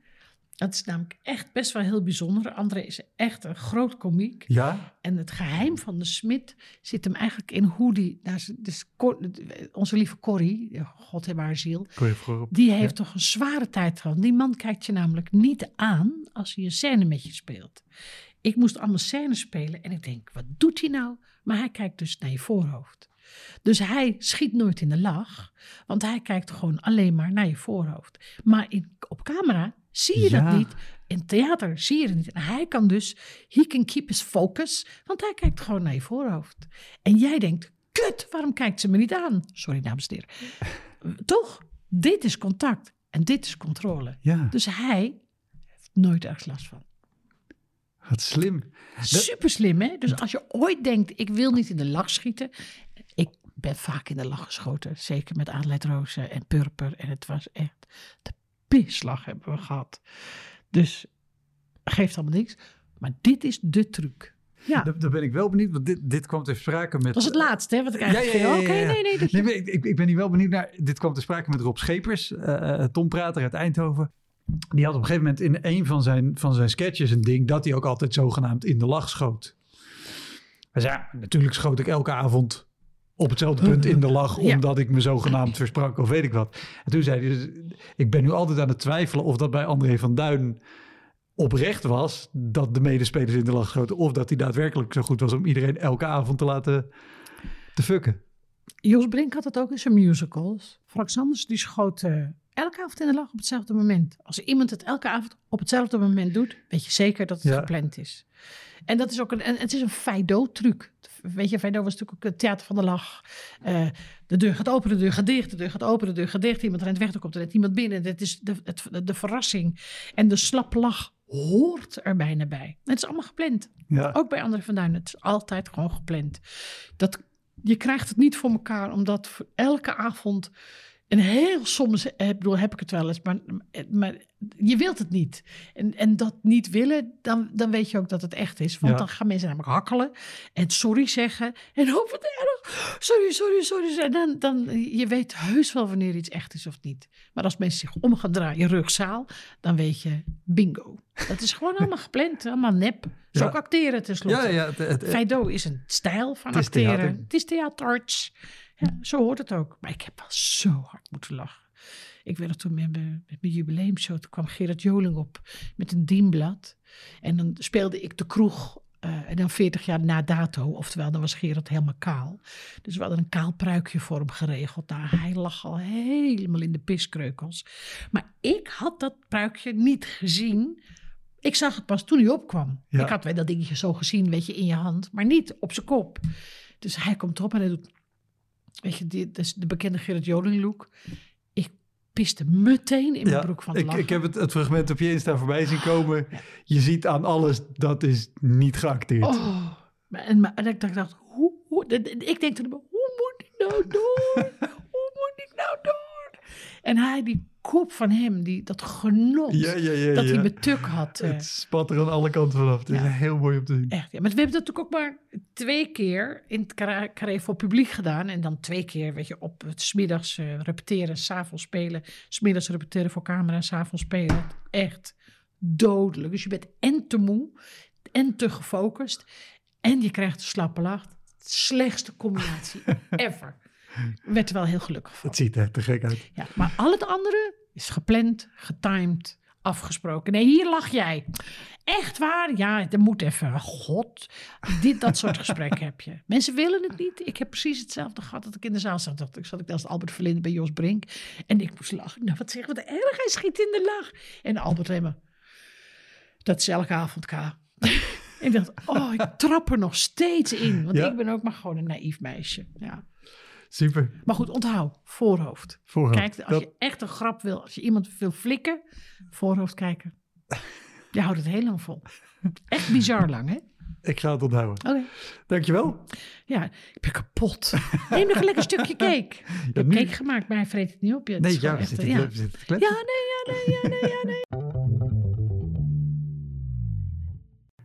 Dat is namelijk echt best wel heel bijzonder. André is echt een groot komiek. Ja? En het geheim van de Smit zit hem eigenlijk in hoe die... Nou, dus onze lieve Corrie, God heb haar ziel... Die heeft toch een zware tijd gehad. Die man kijkt je namelijk niet aan als hij een scène met je speelt. Ik moest allemaal scènes spelen en ik denk, wat doet hij nou? Maar hij kijkt dus naar je voorhoofd. Dus hij schiet nooit in de lach, want hij kijkt gewoon alleen maar naar je voorhoofd. Maar in, op camera zie je Ja. dat niet. In theater zie je het niet. En hij kan dus, he can keep his focus, want hij kijkt gewoon naar je voorhoofd. En jij denkt, kut, waarom kijkt ze me niet aan? Sorry, dames en heren. Toch? Dit is contact en dit is controle. Ja, Dus hij heeft nooit ergens last van. wat slim. Super slim, hè? Dus als je ooit denkt, ik wil niet in de lach schieten. Ik ben vaak in de lach geschoten. Zeker met Adelheid Rozen en Purper. En het was echt de pisslag hebben we gehad. Dus geeft allemaal niks. Maar dit is de truc. Ja, Daar, ben ik wel benieuwd, want dit, dit kwam ter sprake met... was het laatste, hè? Wat ik Ja, ja, eigenlijk ja, zei. ja, Oké, ja. nee, nee. Dat... Nee, ik, ik, ben hier wel benieuwd naar. Dit kwam te sprake met Rob Schepers, eh, eh, Tom Prater uit Eindhoven. Die had op een gegeven moment in een van zijn, van zijn sketches een ding dat hij ook altijd zogenaamd in de lach schoot. Hij zei, ja, natuurlijk schoot ik elke avond op hetzelfde punt in de lach, Ja. omdat ik me zogenaamd versprak of weet ik wat. En toen zei hij, dus, ik ben nu altijd aan het twijfelen of dat bij André van Duin oprecht was dat de medespelers in de lach schoten, of dat hij daadwerkelijk zo goed was om iedereen elke avond te laten te fucken. Jos Brink had het ook in zijn musicals. Frank Sanders die schoot eh, elke avond in de lach op hetzelfde moment. Als iemand het elke avond op hetzelfde moment doet, weet je zeker dat het Ja. gepland is. En dat is ook een, en het is een Feydeau-truc. Weet je, Feydeau was natuurlijk ook het theater van de lach. Eh, de deur gaat open, de deur gaat dicht, de deur gaat open, de deur gaat dicht. Iemand rent weg, er komt er net iemand binnen. Het is de, het, de verrassing en de slappe lach hoort er bijna bij. Het is allemaal gepland. Ja. Ook bij André van Duin. Het is altijd gewoon gepland. Dat, je krijgt het niet voor elkaar om dat voor elke avond En heel soms eh, ik bedoel, heb ik het wel eens, maar, maar je wilt het niet. En, en dat niet willen, dan, dan weet je ook dat het echt is. Want Ja. dan gaan mensen namelijk hakkelen en sorry zeggen. En oh, wat erg. Sorry, sorry, sorry. En dan, dan, je weet heus wel wanneer iets echt is of niet. Maar als mensen zich om gaan draaien, rugzaal, dan weet je bingo. Dat is gewoon allemaal gepland, allemaal nep. Zo Ja. ook acteren tenslotte. Ja, ja. Het, het- het- is een stijl van Het acteren. theater. Het is theaterarts. Ja, zo hoort het ook. Maar ik heb wel zo hard moeten lachen. Ik weet nog toen met mijn, met mijn jubileumshow, toen kwam Gerard Joling op met een dienblad. En dan speelde ik de kroeg. eh, en dan 40 jaar na dato, oftewel dan was Gerard helemaal kaal. Dus we hadden een kaal pruikje voor hem geregeld. Nou, hij lag al helemaal in de piskreukels. Maar ik had dat pruikje niet gezien. Ik zag het pas toen hij opkwam. Ja. Ik had wel dat dingetje zo gezien, weet je, in je hand, maar niet op zijn kop. Dus hij komt erop en hij doet, weet je, dit is de bekende Gerard Joling look. Ik piste meteen in mijn ja, broek van het ik, lachen. ik heb het, het fragment op je Insta voorbij zien komen. Je ziet aan alles, dat is niet geacteerd. Oh, en, maar- en ik dacht, dacht hoe, hoe, de- de- ik denk toen, hoe moet ik nou door? hoe moet ik nou door? En hij, die kop van hem, die, dat genot, Ja, ja, ja. dat hij met tuk had. eh, Het spat er aan alle kanten vanaf. Het is heel mooi om te zien. Echt, ja. Maar we hebben dat natuurlijk ook maar twee keer in het carré carré voor publiek gedaan. En dan twee keer, weet je, op het smiddags eh, repeteren, s'avonds spelen. Smiddags repeteren voor camera, s'avonds spelen. Echt dodelijk. Dus je bent en te moe en te gefocust. En je krijgt een slappe lach. Slechtste combinatie ever. Ik werd er wel heel gelukkig van. Het ziet er te gek uit. Ja, maar al het andere is gepland, getimed, afgesproken. Nee, hier lach jij. Echt waar? Ja, dat moet even. God, dit, dat soort gesprekken heb je. Mensen willen het niet. Ik heb precies hetzelfde gehad dat ik in de zaal zat. Dat ik zat ik naast Albert Verlinde bij Jos Brink. En ik moest lachen. Nou, wat zeg wat erg, hij schiet in de lach. En Albert helemaal, dat is elke avond, K. En ik dacht, oh, ik trap er nog steeds in. Want Ja. ik ben ook maar gewoon een naïef meisje. Ja. Super. Maar goed, onthoud, voorhoofd. Voorhoofd. Kijk, als Dat- je echt een grap wil, als je iemand wil flikken, voorhoofd kijken. Je houdt het heel lang vol. Echt bizar lang, hè? Oké. Ik ga het onthouden. Dankjewel. Ja, ik ben kapot. Neem nog een lekker stukje cake. Ik heb nu- cake gemaakt, maar hij vreet het niet op. Ja, het Nee, ja, echt, zitten, ja. kletsen. ja, nee, ja, nee, ja, nee, ja, nee.